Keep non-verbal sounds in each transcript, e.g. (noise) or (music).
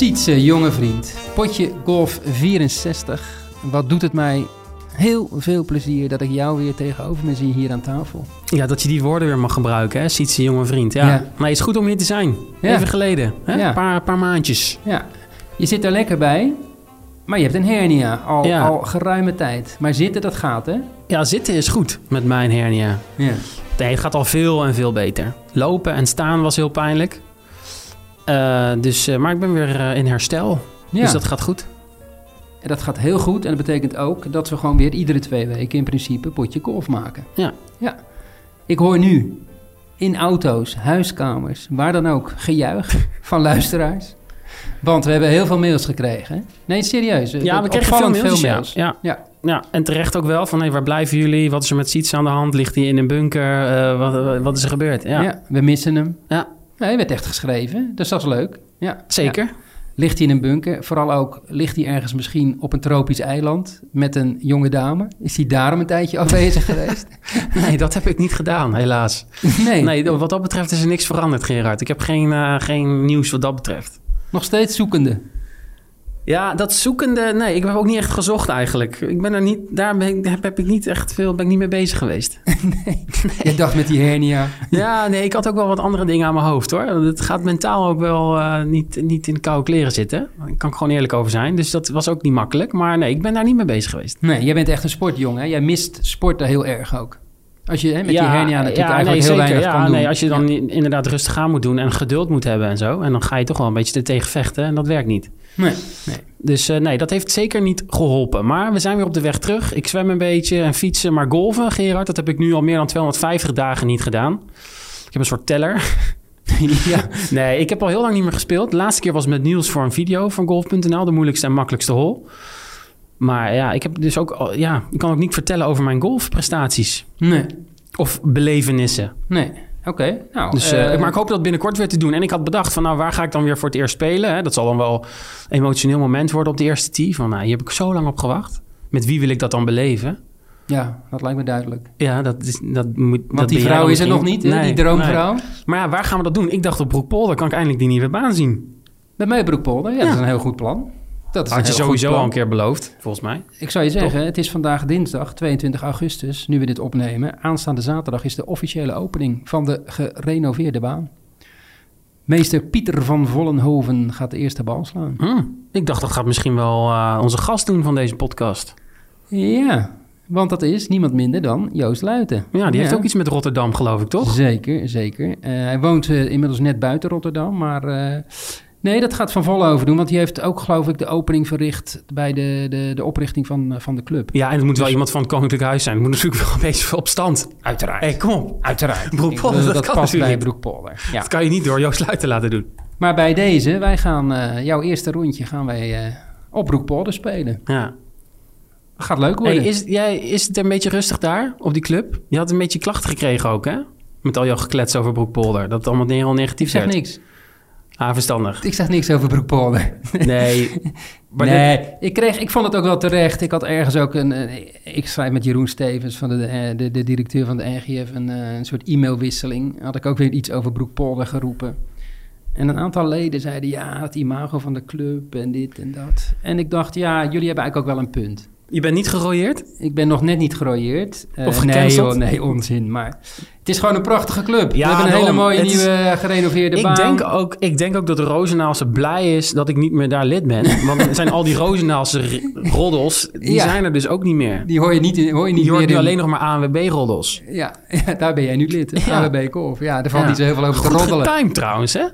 Sietse, jonge vriend. Potje Golf 64. Wat doet het mij heel veel plezier dat ik jou weer tegenover me zie hier aan tafel. Ja, dat je die woorden weer mag gebruiken, hè? Sietse, jonge vriend. Ja. Ja. Maar het is goed om hier te zijn. Ja. Even geleden. Hè? Ja. Een paar, paar maandjes. Ja, je zit er lekker bij, maar je hebt een hernia al, Ja. al geruime tijd. Maar zitten, dat gaat hè? Ja, zitten is goed met mijn hernia. Ja. Nee, het gaat al veel en veel beter. Lopen en staan was heel pijnlijk. Eh, dus, eh, maar ik ben weer eh, in herstel. ja. Dus dat gaat goed. En dat gaat heel goed en dat betekent ook dat we gewoon weer iedere twee weken in principe een potje golf maken. Ja. Ja. Ik hoor nu in auto's, huiskamers, waar dan ook, gejuich (laughs) van luisteraars. Want we hebben heel veel mails gekregen. Nee, serieus. Ja, we kregen veel mailtjes. ja. mails. Ja. Ja. Ja, en terecht ook wel van hey, waar blijven jullie? Wat is er met Siets aan de hand? Ligt hij in een bunker? Wat, wat is er gebeurd? Ja, Ja. we missen hem. Ja. Nee, hij werd echt geschreven, dus dat is leuk. Ja. zeker. Ja. Ligt hij in een bunker? Vooral ook, ligt hij ergens misschien op een tropisch eiland met een jonge dame? Is hij daarom een tijdje afwezig (laughs) geweest? Nee, dat heb ik niet gedaan, helaas. (laughs) Nee. Nee, wat dat betreft is er niks veranderd, Gerard. Ik heb geen, eh, geen nieuws wat dat betreft. Nog steeds zoekende. Ja, dat zoekende... Nee, ik heb ook niet echt gezocht eigenlijk. Ik ben er niet... Daar ben ik, heb, heb ik niet echt veel... Ben ik niet mee bezig geweest. (laughs) Je dacht met die hernia. ja, nee, ik had ook wel wat andere dingen aan mijn hoofd, hoor. Het gaat mentaal ook wel eh, niet, niet in de koude kleren zitten. Daar kan ik gewoon eerlijk over zijn. Dus dat was ook niet makkelijk. Maar nee, ik ben daar niet mee bezig geweest. Nee, jij bent echt een sportjongen. hè? Jij mist sporten heel erg ook. Als je hè, met die Ja, hernia natuurlijk ja, eigenlijk nee, heel zeker. weinig ja, kan doen. Nee, als je dan inderdaad rustig aan moet doen en geduld moet hebben en zo. En dan ga je toch wel een beetje er tegen vechten en dat werkt niet. Nee, nee. Dus eh, nee, dat heeft zeker niet geholpen. Maar we zijn weer op de weg terug. Ik zwem een beetje en fietsen, maar golven, Gerard, dat heb ik nu al meer dan 250 dagen niet gedaan. Ik heb een soort teller. (laughs) ja. Nee, ik heb al heel lang niet meer gespeeld. De laatste keer was met Niels voor een video van golf.nl, de moeilijkste en makkelijkste hol. Maar ja, ik heb dus ook, al- ja, ik kan ook niet vertellen over mijn golfprestaties Nee, of belevenissen. nee. Oké, nou. Dus, eh, maar ik hoop dat binnenkort weer te doen. En ik had bedacht van, nou, waar ga ik dan weer voor het eerst spelen? Hè? Dat zal dan wel een emotioneel moment worden op de eerste tee. Van, nou, hier heb ik zo lang op gewacht. Met wie wil ik dat dan beleven? Ja, dat lijkt me duidelijk. Ja, dat is, dat moet. Want dat die vrouw is er nog niet? Nee, die droomvrouw. nee. Maar ja, waar gaan we dat doen? Ik dacht op Broekpolder kan ik eindelijk die nieuwe baan zien. Bij mij Broekpolder, ja, dat Ja. is een heel goed plan. Dat is Had je sowieso al een keer beloofd, volgens mij. Ik zou je zeggen, het is vandaag dinsdag 22 augustus, nu we dit opnemen. Aanstaande zaterdag is de officiële opening van de gerenoveerde baan. Meester Pieter van Vollenhoven gaat de eerste bal slaan. Hm, ik dacht dat gaat misschien wel eh, onze gast doen van deze podcast. Ja, want dat is niemand minder dan Joost Luiten. Ja, die heeft ook iets met Rotterdam, geloof ik, toch? Zeker, zeker. Eh, hij woont eh, inmiddels net buiten Rotterdam, maar nee, dat gaat Van Vollenhoven doen. Want die heeft ook, geloof ik, de opening verricht bij de, de, de oprichting van, eh, van de club. Ja, en het moet wel Dus- iemand van het Koninklijk Huis zijn. Het moet natuurlijk wel een beetje op stand. Uiteraard. Hé, kom op. Uiteraard. Broekpolder, dat dat kan past bij natuurlijk Broekpolder. Ja. Dat kan je niet door Joost Luiten laten doen. Maar bij deze, wij gaan eh, jouw eerste rondje gaan wij eh, op Broekpolder spelen. Ja. Gaat leuk Hey, worden. is, jij, is het een beetje rustig daar op die club? Je had een beetje klachten gekregen ook, hè? Met al jouw geklets over Broekpolder. Dat het allemaal heel negatief zeg werd. niks. Ah, verstandig. Ik zeg niks over Broekpolder. (laughs) Nee. Maar nee, ik, kreeg, ik vond het ook wel terecht. Ik had ergens ook een... eh, ik schrijf met Jeroen Stevens, van de, eh, de, de directeur van de NGF, een, eh, een soort e-mailwisseling. Had ik ook weer iets over Broekpolder geroepen. En een aantal leden zeiden, ja, het imago van de club en dit en dat. En ik dacht, ja, jullie hebben eigenlijk ook wel een punt. Je bent niet gerooieerd? Ik ben nog net niet gerooieerd. Eh, Of nee, joh, nee, onzin. Maar het is gewoon een prachtige club. Ja, We hebben een hele mooie Het nieuwe gerenoveerde Ik baan. denk, ook, ik denk ook dat de Rozenaalse blij is dat ik niet meer daar lid ben. (laughs) Want er zijn al die Rozenaalse roddels, die Ja. zijn er dus ook niet meer. Die hoor je niet, in- hoor je niet hoort meer nu in- alleen nog maar ANWB-roddels. Ja, (laughs) ja, daar ben jij nu lid. Ja. AWB Golf. Ja, daar valt niet zo heel veel over te Goed roddelen. getimed trouwens, hè?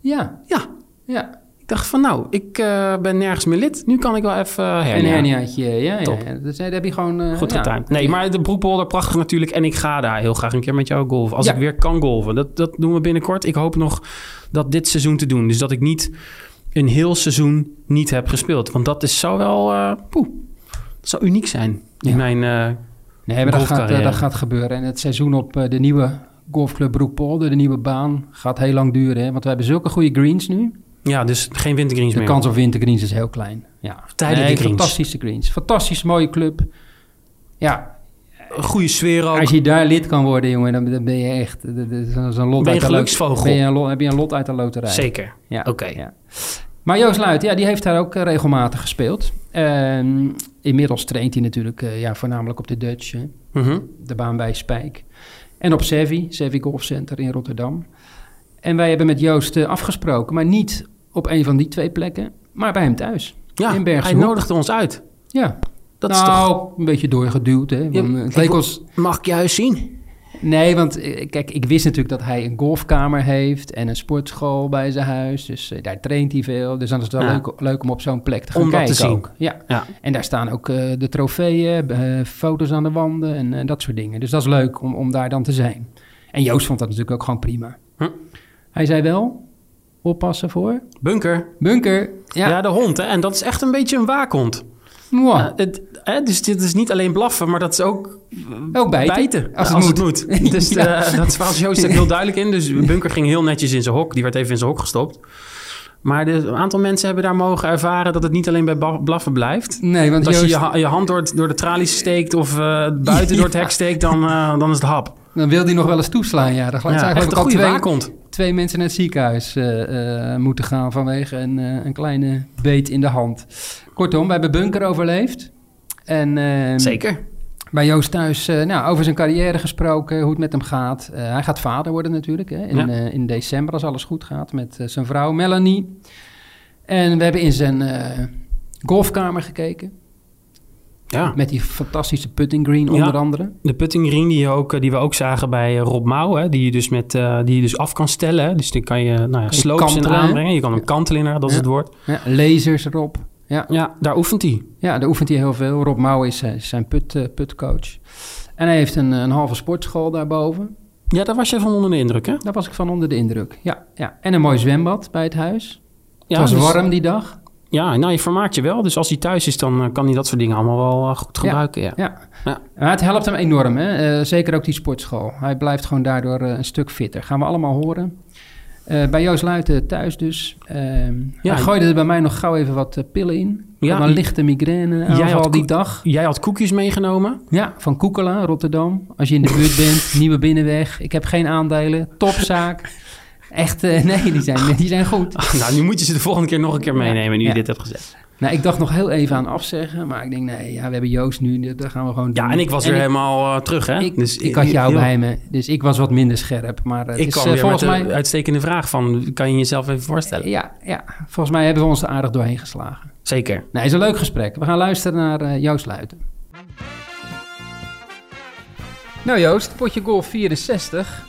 Ja, Ja. ja. Ik dacht van nou, ik eh, ben nergens meer lid. Nu kan ik wel even uh, Een hernia. herniaatje. Ja, ja, Top. ja. Dus eh, daar heb je gewoon... eh, Goed ja. getimed. Nee, maar de Broekpolder, prachtig natuurlijk. En ik ga daar heel graag een keer met jou golven. Als Ja. ik weer kan golven. Dat, dat doen we binnenkort. Ik hoop nog dat dit seizoen te doen. Dus dat ik niet een heel seizoen niet heb gespeeld. Want dat is, zou wel... eh poeh, dat zou uniek zijn in Ja. mijn... eh, Nee, maar dat gaat, eh, dat gaat gebeuren. En het seizoen op eh, de nieuwe golfclub Broekpolder, de nieuwe baan, gaat heel lang duren. Hè? Want we hebben zulke goede greens nu. Ja, dus geen wintergreens De meer. kans op wintergreens is heel klein. Ja. Tijdelijke Nee, greens. Fantastische greens. Fantastisch mooie club. Ja, Een goede sfeer ook. als je daar lid kan worden, jongen, dan, ben je echt... Dat is een- zo'n lot Ben je uit de lo- geluksvogel? Ben je een lot, heb je een lot uit de loterij. Zeker. Ja. Oké. Ja. Maar Joost Luit, ja, die heeft daar ook eh, regelmatig gespeeld. Ehm, inmiddels traint hij natuurlijk eh, ja, voornamelijk op de Dutch, Mhm. de baan bij Spijk. En op Sevi, Sevi Golf Center in Rotterdam. En wij hebben met Joost eh, afgesproken, maar niet op een van die twee plekken, maar bij hem thuis. Ja, In hij nodigde ons uit. Ja, Dat is nou, toch... een beetje doorgeduwd, hè. Ja, het leek ons... Mag ik je huis zien? Nee, want eh, kijk, ik wist natuurlijk dat hij een golfkamer heeft en een sportschool bij zijn huis. Dus eh, daar traint hij veel. Dus dan is het wel Ja. leuk, leuk om op zo'n plek te gaan Om dat kijken te zien. ook. Ja. Ja. En daar staan ook eh, de trofeeën, foto's aan de wanden en dat soort dingen. Dus dat is leuk om, om daar dan te zijn. En Joost vond dat natuurlijk ook gewoon prima. Hm. Hij zei wel, oppassen voor. Bunker. Bunker, ja. Ja. de hond. Hè? En dat is echt een beetje een waakhond. Ja, het, hè, dus dit is niet alleen blaffen, maar dat is ook ook bijten, als, als het het moet. moet. (laughs) Dus Ja. eh, dat was Joost heel duidelijk in. Dus (laughs) Bunker ging heel netjes in zijn hok. Die werd even in zijn hok gestopt. Maar de, een aantal mensen hebben daar mogen ervaren dat het niet alleen bij blaffen blijft. Nee, want Want als je Joost, je, ha- je hand door, het- door de tralies steekt of eh, buiten door het (laughs) hek steekt, dan, eh, dan is het hap. dan wil hij nog wel eens toeslaan. Ja, daar Ja, zijn echt een goede twee, waakhond. Twee mensen naar het ziekenhuis eh, eh, moeten gaan vanwege een, eh, een kleine beet in de hand. Kortom, we hebben Bunker overleefd. En eh, Zeker. bij Joost thuis nou, over zijn carrière gesproken, hoe het met hem gaat. Hij gaat vader worden natuurlijk hè, in, Ja. in december als alles goed gaat met zijn vrouw Melanie. En we hebben in zijn golfkamer gekeken Ja. met die fantastische putting green Ja. onder andere. De putting green die, je ook, eh, die we ook zagen bij eh, Rob Mouw, hè, die, je dus met, eh, die je dus af kan stellen. Hè. Dus die kan je, nou ja, slopes in aanbrengen. Je kan hem kantelen dat is het woord. Ja, lasers erop. Ja. Ja, daar oefent hij. Ja, daar oefent hij heel veel. Rob Mouw is zijn put, eh, putcoach. En hij heeft een, een halve sportschool daarboven. Ja, daar was je van onder de indruk, hè? Daar was ik van onder de indruk. Ja, ja. En een mooi zwembad bij het huis. Ja, het was dus- warm die dag. Ja, nou, je vermaakt je wel. Dus als hij thuis is, dan eh, kan hij dat soort dingen allemaal wel eh, goed gebruiken. Ja. Ja. Het helpt hem enorm, hè? Eh, zeker ook die sportschool. Hij blijft gewoon daardoor een stuk fitter. Gaan we allemaal horen. Bij Joost Luiten thuis dus. Ehm Ja, hij gooide er bij mij nog gauw even wat pillen in. Ja, een lichte migraine Jij die dag. Jij had koekjes meegenomen. Ja, van Koekela, Rotterdam. Als je in de buurt bent, (laughs) Nieuwe Binnenweg. Ik heb geen aandelen. Topzaak. Echt, eh, (laughs) nee, die zijn, die zijn goed. nou, nu moet je ze de volgende keer nog een keer meenemen, nu je dit hebt gezegd. Nou, ik dacht nog heel even aan afzeggen. Maar ik denk, nee, ja, we hebben Joost nu. Dat gaan we gewoon doen. Ja, en ik was weer helemaal eh, terug, hè? Ik, dus ik had jou heel- bij me. Dus ik was wat minder scherp. Maar het Ik is, kwam eh, weer volgens met de mij... uitstekende vraag van... kan je jezelf even voorstellen? Ja, ja, volgens mij hebben we ons er aardig doorheen geslagen. Zeker. Nee, het is een leuk gesprek. We gaan luisteren naar eh, Joost Luiten. Nou Joost, potje golf 64.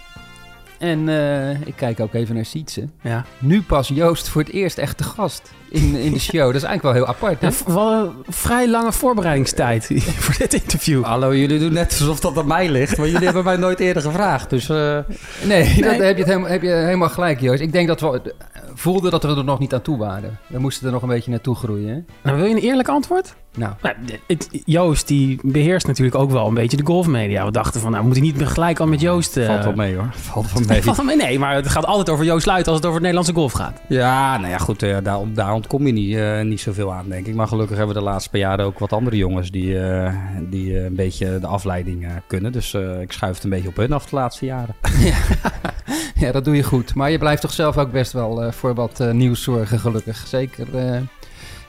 En eh, ik kijk ook even naar Sietse. Ja. Nu pas Joost voor het eerst echt te gast in, in de show. Dat is eigenlijk wel heel apart, hè? Ja, een vrij lange voorbereidingstijd (laughs) voor dit interview. Hallo, jullie doen net alsof dat aan mij ligt, maar jullie hebben mij nooit eerder gevraagd. Dus eh, Nee, dat heb je, het helemaal, heb je helemaal gelijk, Joost. Ik denk dat we eh, voelden dat we er nog niet aan toe waren. We moesten er nog een beetje naartoe groeien, hè? Nou, wil je een eerlijk antwoord? Nou, Nou, het- Joost die beheerst natuurlijk ook wel een beetje de golfmedia. We dachten van, nou moet hij niet gelijk al met Joost... eh, valt wel mee hoor. Valt wel (laughs) mee. valt wel mee. Nee, maar het gaat altijd over Joost Luit als het over het Nederlandse golf gaat. Ja, nou ja, goed, eh, daar, daar ontkom je niet, eh, niet zoveel aan, denk ik. Maar gelukkig hebben we de laatste paar jaren ook wat andere jongens die, die een beetje de afleiding kunnen. Dus ik schuif het een beetje op hun af de laatste jaren. (laughs) (laughs) ja, dat doe je goed. Maar je blijft toch zelf ook best wel voor wat nieuws zorgen, gelukkig. Zeker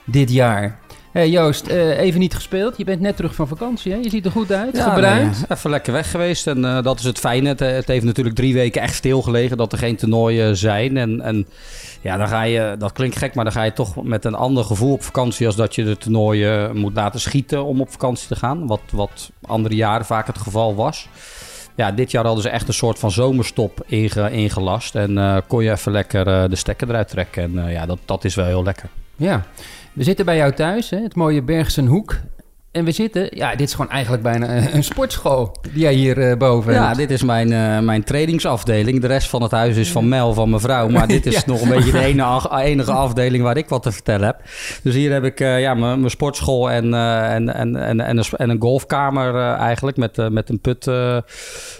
dit jaar. Hey Joost, eh, even niet gespeeld. Je bent net terug van vakantie, hè? Je ziet er goed uit, gebruind. nee, even lekker weg geweest en eh, dat is het fijne. Het, het heeft natuurlijk drie weken echt stilgelegen dat er geen toernooien zijn. En, en ja, dan ga je, dat klinkt gek, maar dan ga je toch met een ander gevoel op vakantie als dat je de toernooien moet laten schieten om op vakantie te gaan. Wat, wat andere jaren vaak het geval was. Ja, dit jaar hadden ze echt een soort van zomerstop inge, ingelast. En eh, kon je even lekker eh, de stekker eruit trekken. En eh, ja, dat, dat is wel heel lekker. Ja, we zitten bij jou thuis, hè? het mooie Bergsenhoek. En we zitten, ja, dit is gewoon eigenlijk bijna een, een sportschool die jij hier eh, boven Ja, hebt. dit is mijn, eh, mijn trainingsafdeling. De rest van het huis is van Mel, van mijn vrouw. Maar (laughs) dit is Ja. nog een beetje de ach- enige afdeling waar ik wat te vertellen heb. Dus hier heb ik eh, ja, mijn, sportschool en, eh, en, en, en, en, een, en een golfkamer eh, eigenlijk. Met, eh, met een put, eh,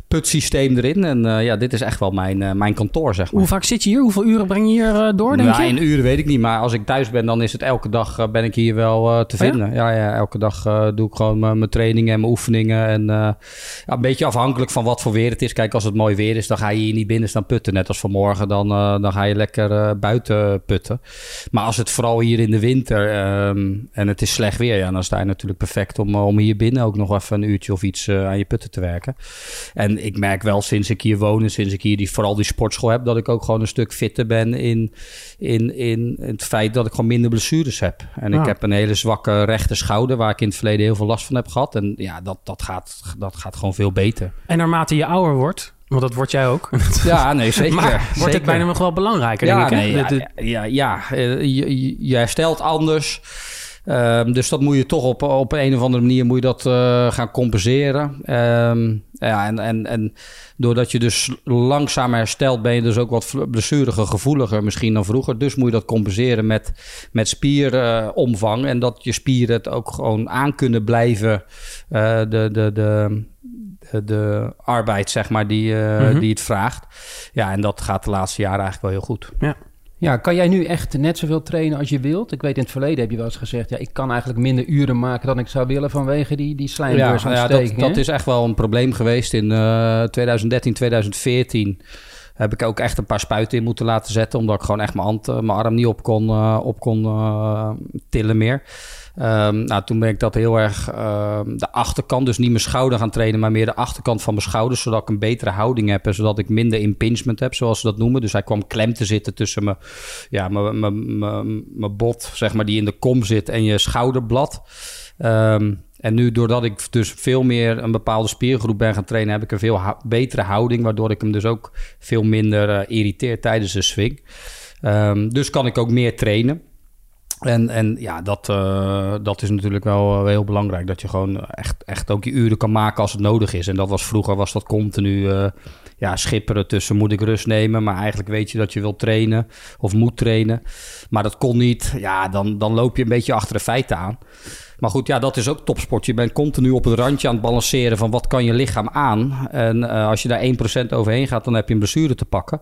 putsysteem erin. En eh, ja, dit is echt wel mijn, eh, mijn kantoor, zeg maar. Hoe vaak zit je hier? Hoeveel uren breng je hier eh, door, denk Ja, je? in uren weet ik niet, maar als ik thuis ben, dan is het elke dag eh, ben ik hier wel eh, te Oh ja? vinden. Ja, ja, elke dag eh, doe ik gewoon mijn trainingen en mijn oefeningen. En ja, een beetje afhankelijk van wat voor weer het is. Kijk, als het mooi weer is, dan ga je hier niet binnen staan putten. Net als vanmorgen, dan, dan ga je lekker buiten putten. Maar als het vooral hier in de winter ehm, en het is slecht weer, ja, dan sta je natuurlijk perfect om, om hier binnen ook nog even een uurtje of iets aan je putten te werken. En ik merk wel sinds ik hier woon en sinds ik hier die, vooral die sportschool heb, dat ik ook gewoon een stuk fitter ben in, in, in het feit dat ik gewoon minder blessures heb. En ik heb een hele zwakke rechter schouder, waar ik in het verleden heel veel last van heb gehad. En ja, dat, dat, gaat, dat gaat gewoon veel beter. En naarmate je ouder wordt, want dat word jij ook. (laughs) Ja, nee, zeker. maar wordt het bijna nog wel belangrijker, ja, denk ik. Nee, ja, ja, ja, eh, je, je herstelt anders. Um, dus dat moet je toch op, op een of andere manier moet je dat uh, gaan compenseren. Um, ja, en, en, en doordat je dus langzaam herstelt, ben je dus ook wat blessuriger, gevoeliger misschien dan vroeger. Dus moet je dat compenseren met, met spieromvang. Uh, en dat je spieren het ook gewoon aan kunnen blijven. Uh, de, de, de, de, arbeid, zeg maar, die, mm -hmm. die het vraagt. Ja, en dat gaat de laatste jaren eigenlijk wel heel goed. Ja. Ja, kan jij nu echt net zoveel trainen als je wilt? Ik weet in het verleden heb je wel eens gezegd... ja, ik kan eigenlijk minder uren maken dan ik zou willen... vanwege die, die slijmbeursontsteking. Ja, ja dat, dat, is echt wel een probleem geweest in uh, 2013, 2014 heb ik ook echt een paar spuiten in moeten laten zetten. Omdat ik gewoon echt mijn, hand, mijn arm niet op kon, uh, op kon uh, tillen meer. Um, nou, toen ben ik dat heel erg uh, de achterkant, dus niet mijn schouder gaan trainen, maar meer de achterkant van mijn schouders, zodat ik een betere houding heb en zodat ik minder impingement heb, zoals ze dat noemen. Dus hij kwam klem te zitten tussen mijn, ja, mijn, mijn bot, zeg maar, die in de kom zit en je schouderblad. Um, en nu, doordat ik dus veel meer een bepaalde spiergroep ben gaan trainen, heb ik een veel betere houding, waardoor ik hem dus ook veel minder uh, irriteer tijdens de swing. Um, dus kan ik ook meer trainen. En, en ja, dat, uh, dat is natuurlijk wel uh, heel belangrijk. Dat je gewoon echt, echt ook je uren kan maken als het nodig is. En dat was vroeger was dat continu ja, schipperen tussen moet ik rust nemen. Maar eigenlijk weet je dat je wilt trainen of moet trainen. Maar dat kon niet. Ja, dan, dan loop je een beetje achter de feiten aan. Maar goed, ja, dat is ook topsport. Je bent continu op het randje aan het balanceren van wat kan je lichaam aan. En uh, als je daar 1% overheen gaat, dan heb je een blessure te pakken.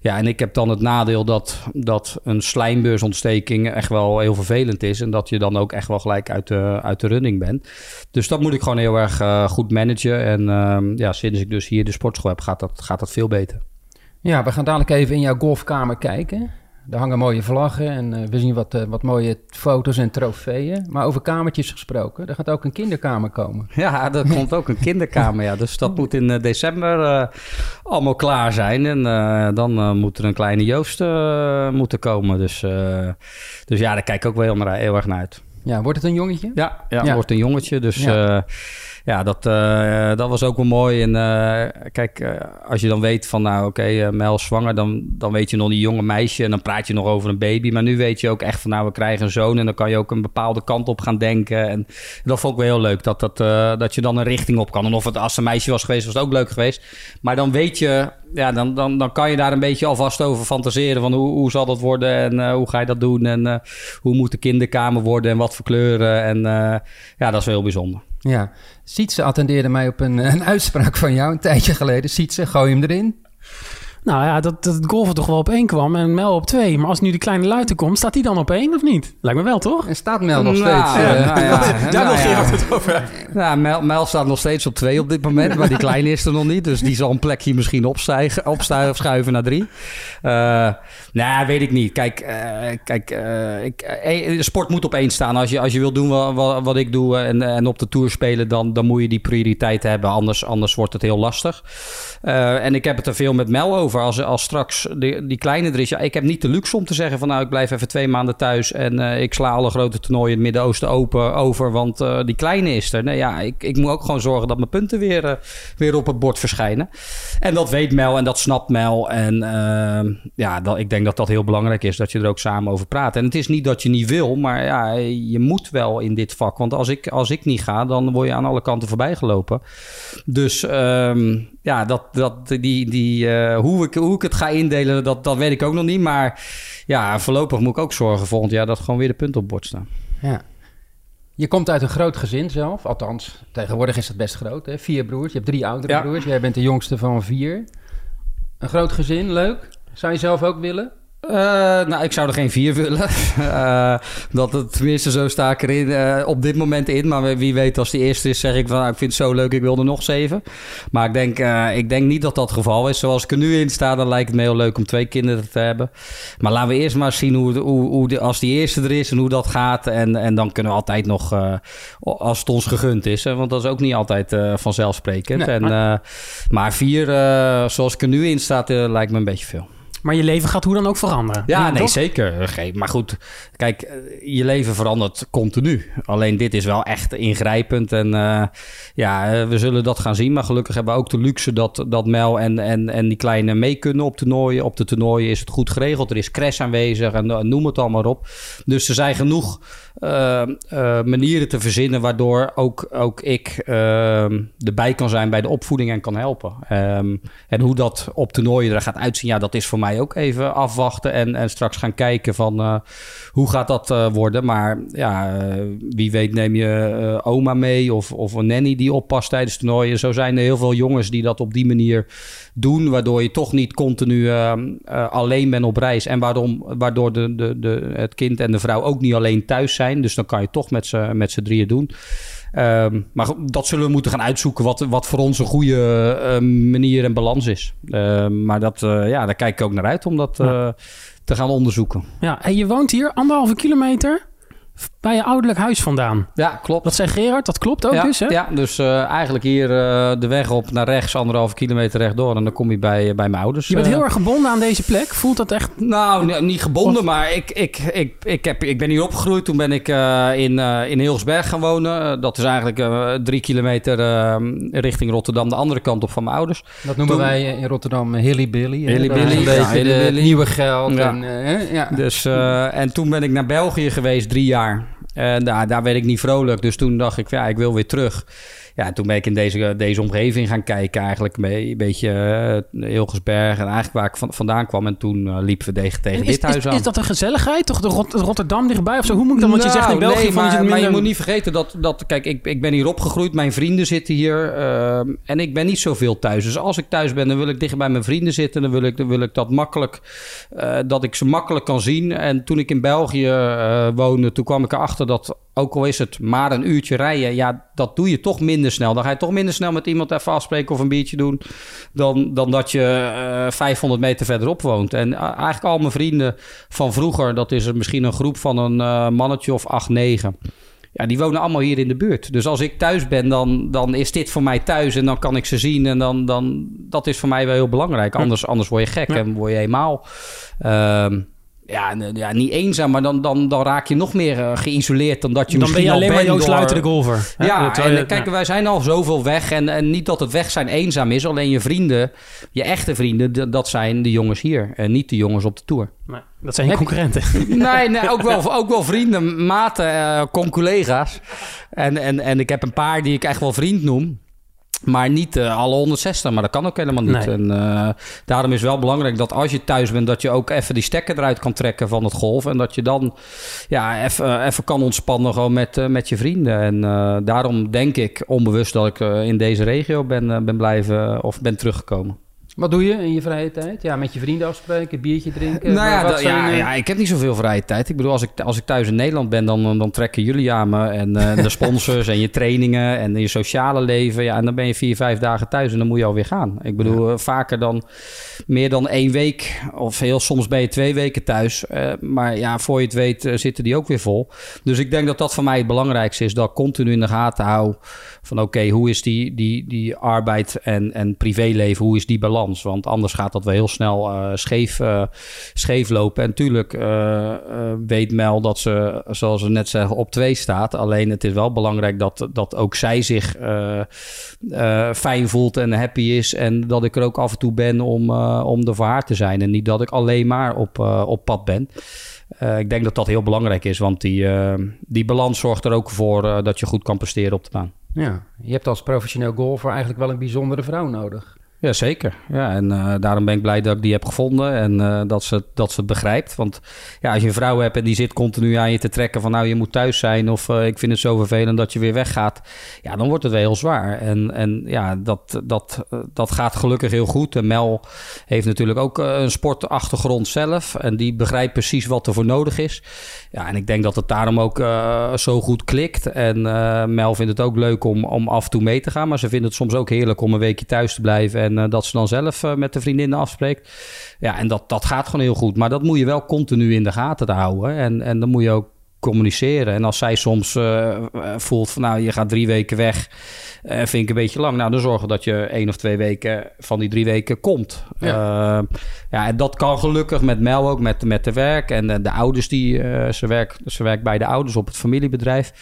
Ja, en ik heb dan het nadeel dat, dat een slijmbeursontsteking echt wel heel vervelend is. En dat je dan ook echt wel gelijk uit de, uit de running bent. Dus dat moet ik gewoon heel erg uh, goed managen. En uh, ja, sinds ik dus hier de sportschool heb, gaat dat, gaat dat veel beter. Ja, we gaan dadelijk even in jouw golfkamer kijken. Er hangen mooie vlaggen en uh, we zien wat, uh, wat mooie foto's en trofeeën. Maar over kamertjes gesproken, er gaat ook een kinderkamer komen. (laughs) Ja, er (laughs) komt ook een kinderkamer, ja. Dus dat moet in uh, december allemaal klaar zijn. En dan moet er een kleine Joost moeten komen. Dus, dus ja, daar kijk ik ook wel heel, heel erg naar uit. Ja, wordt het een jongetje? Ja, ja, ja. wordt een jongetje. Dus ja, ja dat, uh, dat was ook wel mooi. En uh, kijk, uh, als je dan weet van, nou oké, okay, Mel is zwanger, dan, dan weet je nog die jonge meisje en dan praat je nog over een baby. Maar nu weet je ook echt van, nou we krijgen een zoon en dan kan je ook een bepaalde kant op gaan denken. En dat vond ik wel heel leuk, dat, dat, dat je dan een richting op kan. En of het als een meisje was geweest, was het ook leuk geweest. Maar dan weet je, ja, dan, dan, dan kan je daar een beetje alvast over fantaseren van hoe, hoe zal dat worden en hoe ga je dat doen en hoe moet de kinderkamer worden en wat voor kleuren. En ja, dat is wel heel bijzonder. Ja, Sietse attendeerde mij op een, een (laughs) uitspraak van jou een tijdje geleden. Sietse, gooi hem erin. Nou ja, dat, dat het golven toch wel op één kwam en Mel op twee. Maar als nu die kleine luiten komt, staat die dan op één of niet? Lijkt me wel, toch? En staat Mel nog steeds? Nou, uh, nou, ja. (laughs) Daar wil Gerard het over Nou, Mel, Mel, staat nog steeds op twee op dit moment, maar die kleine is er nog niet. Dus die zal een plekje misschien opstijgen, opstijgen of schuiven naar drie. Uh, nou, weet ik niet. Kijk, uh, kijk ik, sport moet op één staan. Als je, als je wil doen wat, wat, wat ik doe en, en op de Tour spelen, dan, dan moet je die prioriteit hebben. Anders, anders wordt het heel lastig. en ik heb het er veel met Mel over als, straks die, kleine er is. Ik heb niet de luxe om te zeggen van nou, ik blijf even twee maanden thuis en uh, ik sla alle grote toernooien in het Midden-Oosten open over, want uh, die kleine is er. Nee, ja, ik, ik moet ook gewoon zorgen dat mijn punten weer, uh, weer op het bord verschijnen. En dat weet Mel en dat snapt Mel. En ja, dat, ik denk dat dat heel belangrijk is, dat je er ook samen over praat. En het is niet dat je niet wil, maar ja, je moet wel in dit vak. Want als ik, als ik niet ga, dan word je aan alle kanten voorbij gelopen. Dus um, ja, dat, dat, die, die, uh, hoe, ik, hoe ik het ga indelen, dat, dat weet ik ook nog niet. Maar ja, voorlopig moet ik ook zorgen volgend jaar dat gewoon weer de punten op bord staan. Ja. Je komt uit een groot gezin zelf. Althans, tegenwoordig is het best groot. Hè? Vier broers. Je hebt drie oudere ja. broers. Jij bent de jongste van vier. Een groot gezin, leuk. Zou je zelf ook willen? Uh, nou, ik zou er geen vier willen. Uh, (laughs) dat het tenminste zo sta ik erin uh, op dit moment in. Maar wie weet als die eerste is, zeg ik van nou, ik vind het zo leuk, ik wil er nog zeven. Maar ik denk, ik denk niet dat dat het geval is. Zoals ik er nu in sta, dan lijkt het me heel leuk om twee kinderen te hebben. Maar laten we eerst maar zien hoe, hoe, hoe de, als die eerste er is en hoe dat gaat. En, en dan kunnen we altijd nog, als het ons gegund is. Hè, want dat is ook niet altijd vanzelfsprekend. Nee, en, maar... maar vier, zoals ik er nu in sta, lijkt me een beetje veel. Maar je leven gaat hoe dan ook veranderen. Ja, nee, zeker. Maar goed, kijk, eh, je leven verandert continu. Alleen dit is wel echt ingrijpend. En uh, ja, eh, we zullen dat gaan zien. Maar gelukkig hebben we ook de luxe dat, dat Mel en, en, en die kleine mee kunnen op toernooien. Op de toernooien is het goed geregeld. Er is crash aanwezig en noem het allemaal op. Dus er zijn genoeg uh, manieren te verzinnen waardoor ook, ook ik erbij kan zijn bij de opvoeding en kan helpen. Um, en hoe dat op toernooien er gaat uitzien, ja, dat is voor mij ook even afwachten en, en straks gaan kijken van uh, hoe gaat dat uh, worden. Maar ja, wie weet neem je oma mee of, of een nanny die oppast tijdens toernooien. Zo zijn er heel veel jongens die dat op die manier doen, waardoor je toch niet continu alleen bent op reis. En waarom, waardoor de, de, de, het kind en de vrouw ook niet alleen thuis zijn. Dus dan kan je toch met z'n drieën doen. Um, maar dat zullen we moeten gaan uitzoeken wat, wat voor ons een goede uh, manier en balans is. Uh, maar dat, uh, ja, daar kijk ik ook naar uit om dat ja. te gaan onderzoeken. Ja, en je woont hier anderhalve kilometer bij je ouderlijk huis vandaan. Ja, klopt. Dat zei Gerard, dat klopt ook ja, dus, hè? Ja, dus uh, eigenlijk hier uh, de weg op naar rechts, anderhalve kilometer rechtdoor... en dan kom je bij, uh, bij mijn ouders. Je bent heel erg gebonden aan deze plek? Voelt dat echt... Nou, niet gebonden, of... maar ik, ik, ik, ik, heb, ik ben hier opgegroeid. Toen ben ik in, in Heelsberg gaan wonen. dat is eigenlijk drie kilometer richting Rotterdam, de andere kant op van mijn ouders. Dat noemen toen... wij in Rotterdam Hilly Billy. Hilly Billy, een beetje ja, Billy. nieuwe geld. Ja. En, ja. Dus, en toen ben ik naar België geweest, drie jaar... En daar, daar werd ik niet vrolijk. Dus toen dacht ik, ja, ik wil weer terug. Ja, toen ben ik in deze, deze omgeving gaan kijken. Eigenlijk een beetje uh, Hilgersberg en eigenlijk waar ik van, vandaan kwam. En toen uh, liepen we tegen, tegen is, dit huis is, aan. Is dat een gezelligheid? Toch de Rot Rotterdam dichtbij of zo? Hoe moet ik dan? Want nou, je zegt in België nee, maar, je minder... maar je moet niet vergeten dat... dat kijk, ik, ik ben hier opgegroeid. Mijn vrienden zitten hier. Uh, en ik ben niet zoveel thuis. Dus als ik thuis ben, dan wil ik dicht bij mijn vrienden zitten. Dan wil ik, dan wil ik dat makkelijk... dat ik ze makkelijk kan zien. En toen ik in België woonde, toen kwam ik erachter dat... Ook al is het maar een uurtje rijden, ja, dat doe je toch minder snel. Dan ga je toch minder snel met iemand even afspreken of een biertje doen. Dan, dan dat je uh, 500 meter verderop woont. En uh, eigenlijk al mijn vrienden van vroeger, dat is er misschien een groep van een uh, mannetje of 8, 9. Ja, die wonen allemaal hier in de buurt. Dus als ik thuis ben, dan, dan is dit voor mij thuis en dan kan ik ze zien. En dan, dan dat is voor mij wel heel belangrijk. Anders, anders word je gek ja. en word je eenmaal. Uh, ja, ja, niet eenzaam, maar dan, dan, dan raak je nog meer uh, geïsoleerd dan dat je dan misschien ben je alleen al maar Joost door... De golfer. Hè? Ja, en je, kijk, ja. wij zijn al zoveel weg. En, en niet dat het weg zijn eenzaam is. Alleen je vrienden, je echte vrienden, dat zijn de jongens hier. En niet de jongens op de Tour. Nee, dat zijn je concurrenten. (laughs) Nee, nee ook, wel, (laughs) ook wel vrienden, maten, uh, conculega's. En, en, en ik heb een paar die ik echt wel vriend noem. Maar niet uh, alle 160, maar dat kan ook helemaal niet. Nee. En uh, daarom is wel belangrijk dat als je thuis bent, dat je ook even die stekker eruit kan trekken van het golf. En dat je dan ja, even, uh, even kan ontspannen gewoon met, met je vrienden. En daarom denk ik onbewust dat ik in deze regio ben, ben blijven of ben teruggekomen. Wat doe je in je vrije tijd? Ja, met je vrienden afspreken, biertje drinken? Nou ja, ja, ja, ik heb niet zoveel vrije tijd. Ik bedoel, als ik, als ik thuis in Nederland ben, dan, dan trekken jullie aan me. En uh, de (laughs) sponsors en je trainingen en je sociale leven. Ja, en dan ben je vier, vijf dagen thuis en dan moet je alweer gaan. Ik bedoel, ja. vaker dan meer dan één week. Of heel soms ben je twee weken thuis. Uh, maar ja, voor je het weet zitten die ook weer vol. Dus ik denk dat dat voor mij het belangrijkste is. Dat ik continu in de gaten hou van oké, okay, hoe is die, die, die arbeid en, en privéleven, hoe is die balans? Want anders gaat dat wel heel snel uh, scheef, uh, scheef lopen. En tuurlijk uh, weet Mel dat ze, zoals we net zeggen, op twee staat. Alleen het is wel belangrijk dat, dat ook zij zich fijn voelt en happy is. En dat ik er ook af en toe ben om, om er voor haar te zijn. En niet dat ik alleen maar op, op pad ben. Ik denk dat dat heel belangrijk is, want die, die balans zorgt er ook voor dat je goed kan presteren op de baan. Ja, je hebt als professioneel golfer eigenlijk wel een bijzondere vrouw nodig. Ja, zeker. Ja, en uh, daarom ben ik blij dat ik die heb gevonden en uh, dat, ze, dat ze het begrijpt. Want ja, als je een vrouw hebt en die zit continu aan je te trekken van nou je moet thuis zijn of uh, ik vind het zo vervelend dat je weer weggaat. Ja, dan wordt het wel heel zwaar. En, en ja, dat, dat, dat gaat gelukkig heel goed. En Mel heeft natuurlijk ook een sportachtergrond zelf en die begrijpt precies wat er voor nodig is. Ja, en ik denk dat het daarom ook zo goed klikt. En Mel vindt het ook leuk om, om af en toe mee te gaan, maar ze vindt het soms ook heerlijk om een weekje thuis te blijven. En uh, dat ze dan zelf uh, met de vriendinnen afspreekt. Ja, en dat, dat gaat gewoon heel goed. Maar dat moet je wel continu in de gaten houden. En, en dan moet je ook communiceren. En als zij soms uh, voelt van nou, je gaat drie weken weg, uh, vind ik een beetje lang. Nou, dan zorgen dat je één of twee weken van die drie weken komt. Ja, uh, ja en dat kan gelukkig met Mel ook, met, met de werk. En de, de ouders die, ze, werkt, ze werkt bij de ouders op het familiebedrijf.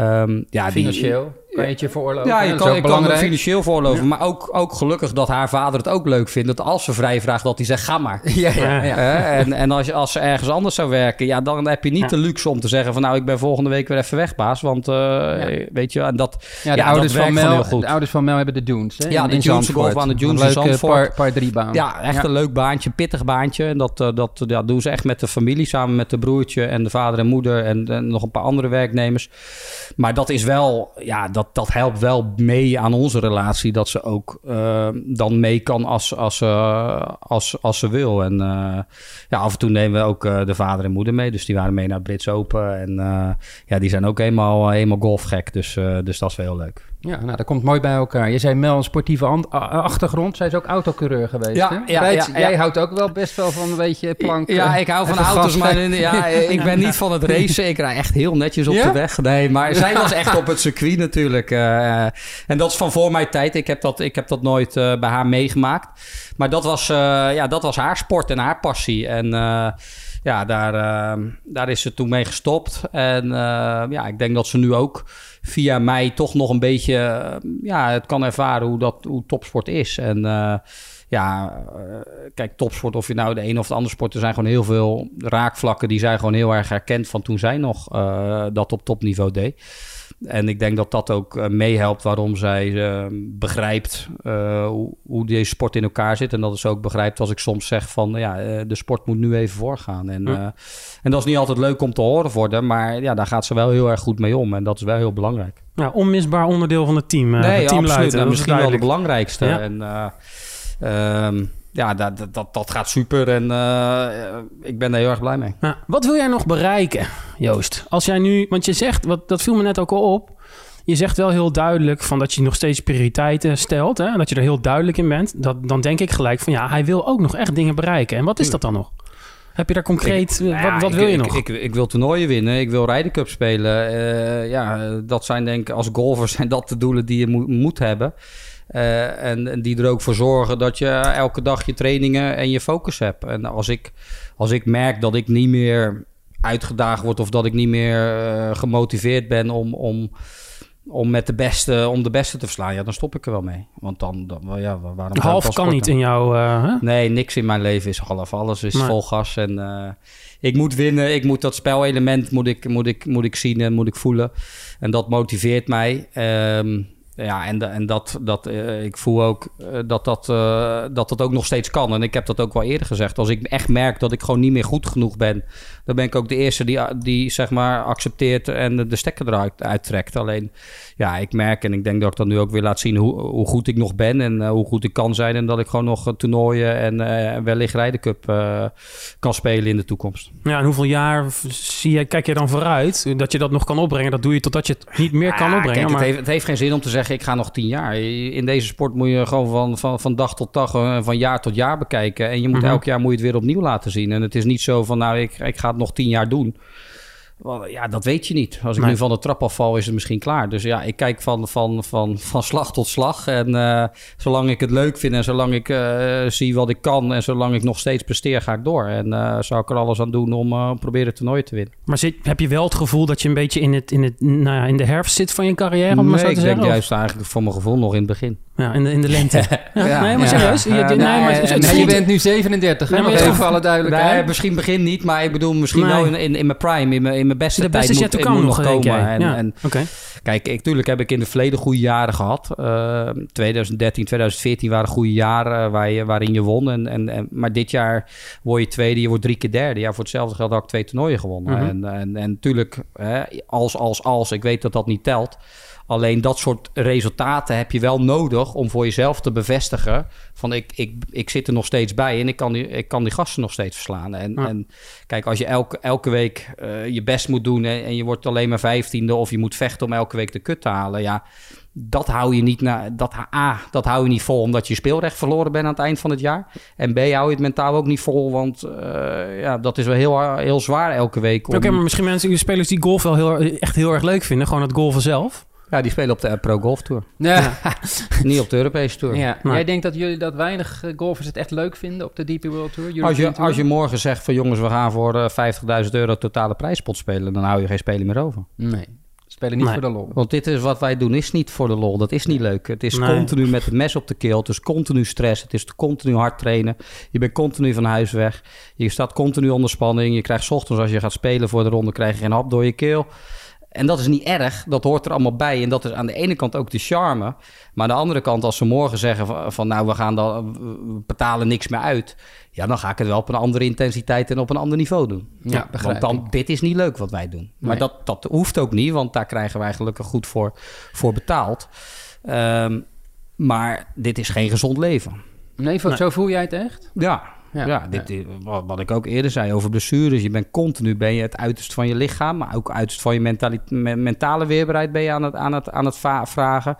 Um, ja, Financieel? Die, kan je het je veroorloven? Ja, je kan, ik kan het financieel veroorloven. Ja. Maar ook, ook gelukkig dat haar vader het ook leuk vindt. Dat als ze vrij vraagt, dat hij zegt, ga maar. (laughs) Ja, ja, ja. En en als, je, als ze ergens anders zou werken... Ja, dan heb je niet de luxe om te zeggen van... nou, ik ben volgende week weer even weg, baas. Want uh, weet je, en dat Ja, de, ouders, van Mel, goed. de ouders van Mel hebben de Dunes. Hè? Ja, de Dunes golf aan de Dunes in Zandvoort. Par, par drie baan. Ja, echt een leuk baantje, pittig baantje. En dat, uh, dat ja, doen ze echt met de familie... samen met de broertje en de vader en moeder... en, en nog een paar andere werknemers. Maar dat is wel... Ja, dat, dat helpt wel mee aan onze relatie. Dat ze ook uh, dan mee kan als, als, uh, als, als ze wil. En uh, ja, af en toe nemen we ook de vader en moeder mee. Dus die waren mee naar Brits Open. En ja, die zijn ook helemaal, helemaal golfgek. Dus, dus dat is wel heel leuk. Ja, nou, dat komt mooi bij elkaar. Je zei Mel een sportieve achtergrond. Zij is ook autocoureur geweest, ja, hè? Ja, ja, Jij houdt ook wel best wel van een beetje plank. Ja, ik hou van auto's, maar ja, (laughs) ik ben niet van het racen. Ik rij echt heel netjes op de weg. Nee, maar zij was echt op het circuit natuurlijk. Uh, en dat is van voor mijn tijd. Ik heb dat, ik heb dat nooit uh, bij haar meegemaakt. Maar dat was, uh, ja, dat was haar sport en haar passie. En ja, daar, daar is ze toen mee gestopt. En ja, ik denk dat ze nu ook via mij toch nog een beetje ja, het kan ervaren hoe, dat, hoe topsport is. En uh, ja, uh, kijk, topsport, of je nou de een of de andere sport, er zijn gewoon heel veel raakvlakken die zij gewoon heel erg herkend van toen zij nog dat op topniveau deed. En ik denk dat dat ook uh, meehelpt waarom zij uh, begrijpt uh, hoe, hoe, deze sport in elkaar zit. En dat ze ook begrijpt als ik soms zeg van ja, de sport moet nu even voorgaan. En, ja. en dat is niet altijd leuk om te horen worden, maar ja, daar gaat ze wel heel erg goed mee om. En dat is wel heel belangrijk. Ja, onmisbaar onderdeel van het team. nee, team absoluut. En misschien wel de belangrijkste. Ja. En, um, ja, dat, dat, dat gaat super en uh, ik ben daar heel erg blij mee. Wat wil jij nog bereiken, Joost? Als jij nu, want je zegt, wat, dat viel me net ook al op. Je zegt wel heel duidelijk van dat je nog steeds prioriteiten stelt. Hè? Dat je er heel duidelijk in bent. Dat, dan denk ik gelijk van ja, hij wil ook nog echt dingen bereiken. En wat is dat dan nog? Heb je daar concreet, ik, wat, wat wil ik, je nog? Ik, ik, wil toernooien winnen, ik wil Ryder Cup spelen. Uh, ja, dat zijn denk ik als golfer (laughs) zijn dat de doelen die je moet, moet hebben. Uh, en, en, die er ook voor zorgen dat je elke dag je trainingen en je focus hebt. En als ik, als ik merk dat ik niet meer uitgedaagd word of dat ik niet meer uh, gemotiveerd ben om, om, om met de beste, om de beste te verslaan, ja, dan stop ik er wel mee. Want dan, dan ja, waarom half kan niet in jou. Uh, nee, niks in mijn leven is half. Alles is vol gas en uh, ik moet winnen. Ik moet dat spelelement moet ik, moet ik, moet ik zien en moet ik voelen. En dat motiveert mij. Um, ja, en, en dat, dat, uh, ik voel ook dat, dat, dat dat ook nog steeds kan. En ik heb dat ook wel eerder gezegd. Als ik echt merk dat ik gewoon niet meer goed genoeg ben, dan ben ik ook de eerste die, die zeg maar accepteert en de stekker eruit uittrekt. Alleen, ja, ik merk en ik denk dat ik dat nu ook weer laat zien hoe, hoe goed ik nog ben en hoe goed ik kan zijn. En dat ik gewoon nog toernooien en wellicht Ryder Cup kan spelen in de toekomst. Ja, en hoeveel jaar zie je, kijk je dan vooruit dat je dat nog kan opbrengen? Dat doe je totdat je het niet meer kan ja, opbrengen. Kijk, maar... het, heeft, het heeft geen zin om te zeggen ik ga nog tien jaar. In deze sport moet je gewoon van, van, van dag tot dag, van jaar tot jaar bekijken. En je moet mm -hmm. elk jaar moet je het weer opnieuw laten zien. En het is niet zo van, nou, ik, ik ga het nog tien jaar doen. Ja, dat weet je niet. Als ik nee. nu van de trap afval, is het misschien klaar. Dus ja, ik kijk van, van, van, van slag tot slag. En uh, zolang ik het leuk vind en zolang ik uh, zie wat ik kan... en zolang ik nog steeds presteer, ga ik door. En uh, zou ik er alles aan doen om uh, proberen het toernooi te winnen. Maar zit, heb je wel het gevoel dat je een beetje in, het, in, het, nou ja, in de herfst zit van je carrière? Om nee, zo te ik zeggen, denk juist eigenlijk voor mijn gevoel nog in het begin. Ja, in de, in de lente. (laughs) Ja, Ja, nee, maar serieus. Je, nee, maar het je bent nu 37, hè? Nee, maar even alle duidelijkheid. Nee, misschien begin niet, maar ik bedoel misschien Nee. wel in, in, in mijn prime, in mijn, in mijn beste de tijd beste moet, moet nog, komen. En, ja. en. Kijk, ik, tuurlijk heb ik in het verleden goede jaren gehad. Eh, 2013, 2014 waren goede jaren waar je, waarin je won. En, en, en, maar dit jaar word je tweede, je wordt drie keer derde. Ja, voor hetzelfde geld had ik twee toernooien gewonnen. Mhm. En, en, en natuurlijk, hè, als, als, als, ik weet dat dat niet telt. Alleen dat soort resultaten heb je wel nodig om voor jezelf te bevestigen. Van ik, ik, ik zit er nog steeds bij en ik kan die, ik kan die gasten nog steeds verslaan. En, Ja. en kijk, als je elke, elke week eh, je best moet doen en, je wordt alleen maar vijftiende of je moet vechten om elke week de kut te halen. Ja, dat hou je niet na, dat, A, dat hou je niet vol omdat je speelrecht verloren bent aan het eind van het jaar. En B, hou je het mentaal ook niet vol, want eh, ja, dat is wel heel, heel zwaar elke week. om- Oké, maar misschien mensen, spelers die golf wel heel, echt heel erg leuk vinden. Gewoon het golven zelf. Ja, die spelen op de Pro Golf Tour. Ja. (laughs) niet op de Europese Tour. Ja. Maar- Jij denkt dat jullie dat weinig eh, golfers het echt leuk vinden op de DP World Tour? Als je, Tour? als je morgen zegt van jongens, we gaan voor eh, 50.000 euro totale prijspot spelen, dan hou je geen speler meer over. Nee, spelen niet Nee. voor de lol. Want dit is wat wij doen, is niet voor de lol. Dat is niet leuk. Het is Nee. continu met het mes op de keel. Het is continu stress. Het is continu hard trainen. Je bent continu van huis weg. Je staat continu onder spanning. Je krijgt 's ochtends als je gaat spelen voor de ronde, krijg je geen hap door je keel. En dat is niet erg, dat hoort er allemaal bij. En dat is aan de ene kant ook de charme. Maar aan de andere kant, als ze morgen zeggen van, van nou, we gaan dan, we betalen niks meer uit. Ja, dan ga ik het wel op een andere intensiteit en op een ander niveau doen. Ja, begrijp Want dan, dit is niet leuk wat wij doen. Maar Nee. dat, dat hoeft ook niet, want daar krijgen wij gelukkig goed voor, voor betaald. Ehm, maar dit is geen gezond leven. Nee, voor- Nee. zo voel jij het echt? Ja, Ja. ja, dit, wat, wat ik ook eerder zei over blessures. Je bent continu ben je het uiterst van je lichaam, maar ook uiterst van je mentale weerbaarheid ben je aan het, aan het, aan het vragen.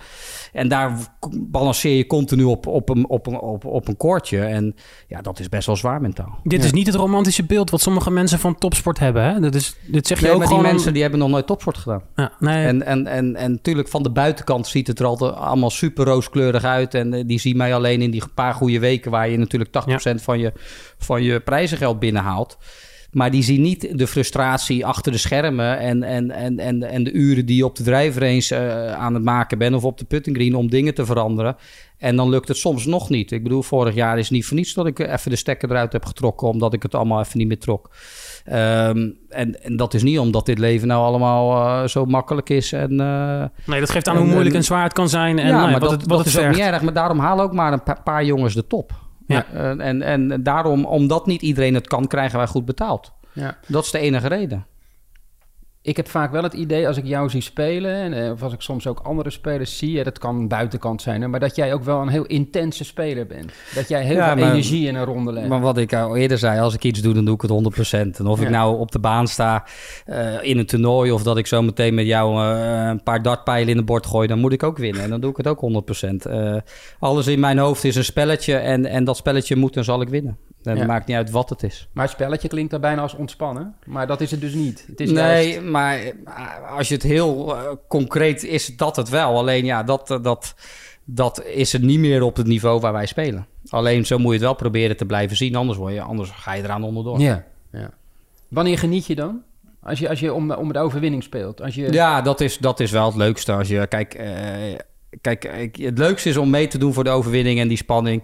En daar balanceer je continu op, op, een, op, een, op, op een koordje. En ja, dat is best wel zwaar mentaal. Dit Ja. is niet het romantische beeld wat sommige mensen van topsport hebben. Hè? Dat is, dit zeg je Nee, ook maar die mensen die hebben nog nooit topsport gedaan. Ja, nee, En, en, en, en natuurlijk van de buitenkant ziet het er altijd allemaal super rooskleurig uit. En eh, die zien mij alleen in die paar goede weken waar je natuurlijk 80% van, je, van je prijzengeld binnenhaalt. Maar die zien niet de frustratie achter de schermen en, en, en, en, en de uren die je op de drijfrange eh, aan het maken bent of op de putting green om dingen te veranderen. En dan lukt het soms nog niet. Ik bedoel, vorig jaar is het niet voor niets dat ik even de stekker eruit heb getrokken, omdat ik het allemaal even niet meer trok. Ehm, en, en dat is niet omdat dit leven nou allemaal eh, zo makkelijk is en... eh, nee, dat geeft aan en- hoe moeilijk en- en zwaar het kan zijn. En ja, nou ja, maar wat dat, het, wat dat het is ook vergt. niet erg. Maar daarom halen ook maar een pa- paar jongens de top. Ja. En, en, en daarom, omdat niet iedereen het kan, krijgen wij goed betaald. Ja. Dat is de enige reden. Ik heb vaak wel het idee als ik jou zie spelen, en, eh, of als ik soms ook andere spelers zie, dat kan buitenkant zijn, maar dat jij ook wel een heel intense speler bent. Dat jij heel Ja, veel maar- energie in een ronde legt. Maar wat ik al eerder zei, als ik iets doe, dan doe ik het 100%. En of ik nou op de baan sta eh, in een toernooi... of dat ik zo meteen met jou eh, een paar dartpijlen in de bord gooi... dan moet ik ook winnen. En dan doe ik het ook 100%. Eh, alles in mijn hoofd is een spelletje... en, en dat spelletje moet en zal ik winnen. En Ja. het maakt niet uit wat het is. Maar het spelletje klinkt daar bijna als ontspannen, maar dat is het dus niet. Het is nee, juist- maar eh, als je het heel eh, concreet is dat het wel. Alleen ja, dat, eh, dat, dat is het niet meer op het niveau waar wij spelen. Alleen zo moet je het wel proberen te blijven zien. Anders, word je, anders ga je eraan onderdoor. Ja, ja. Wanneer geniet je dan? Als je, als je om, om de overwinning speelt. Als je, Ja, dat is, dat is wel het leukste. Als je, kijk, kijk het leukste is om mee te doen voor de overwinning en die spanning.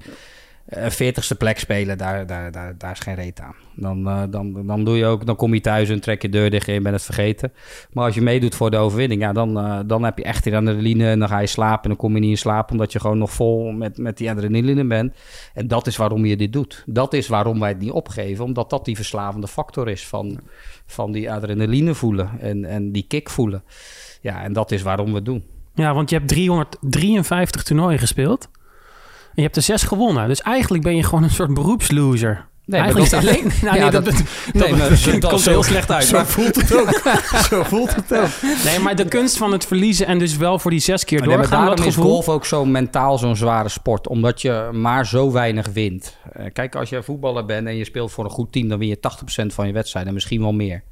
Eh, 40ste plek spelen, daar, daar, daar, daar is geen reet aan. Dan, eh, dan, dan, doe je ook, dan kom je thuis en trek je deur dicht en je bent het vergeten. Maar als je meedoet voor de overwinning, ja, dan, eh, dan heb je echt die adrenaline. En dan ga je slapen en dan kom je niet in slaap omdat je gewoon nog vol met, met die adrenaline bent. En dat is waarom je dit doet. Dat is waarom wij het niet opgeven, omdat dat die verslavende factor is van, van die adrenaline voelen en, en die kick voelen. Ja, en dat is waarom we het doen. Ja, want je hebt 353 toernooien gespeeld. Je hebt er zes gewonnen. Dus eigenlijk ben je gewoon een soort beroepsloser. Nee, eigenlijk dat- is alleen... (laughs) Nou, Ja, nee, dat, dat- nee, dat dat- komt zo- heel slecht uit. zo maar- voelt het ook. (laughs) zo voelt het ook. Nee, maar de kunst van het verliezen en dus wel voor die zes keer Nee, maar doorgaan, daarom dat is golf ook zo mentaal zo'n zware sport. Omdat je maar zo weinig wint. Eh, kijk, als je voetballer bent en je speelt voor een goed team... dan win je 80% van je wedstrijden en misschien wel meer.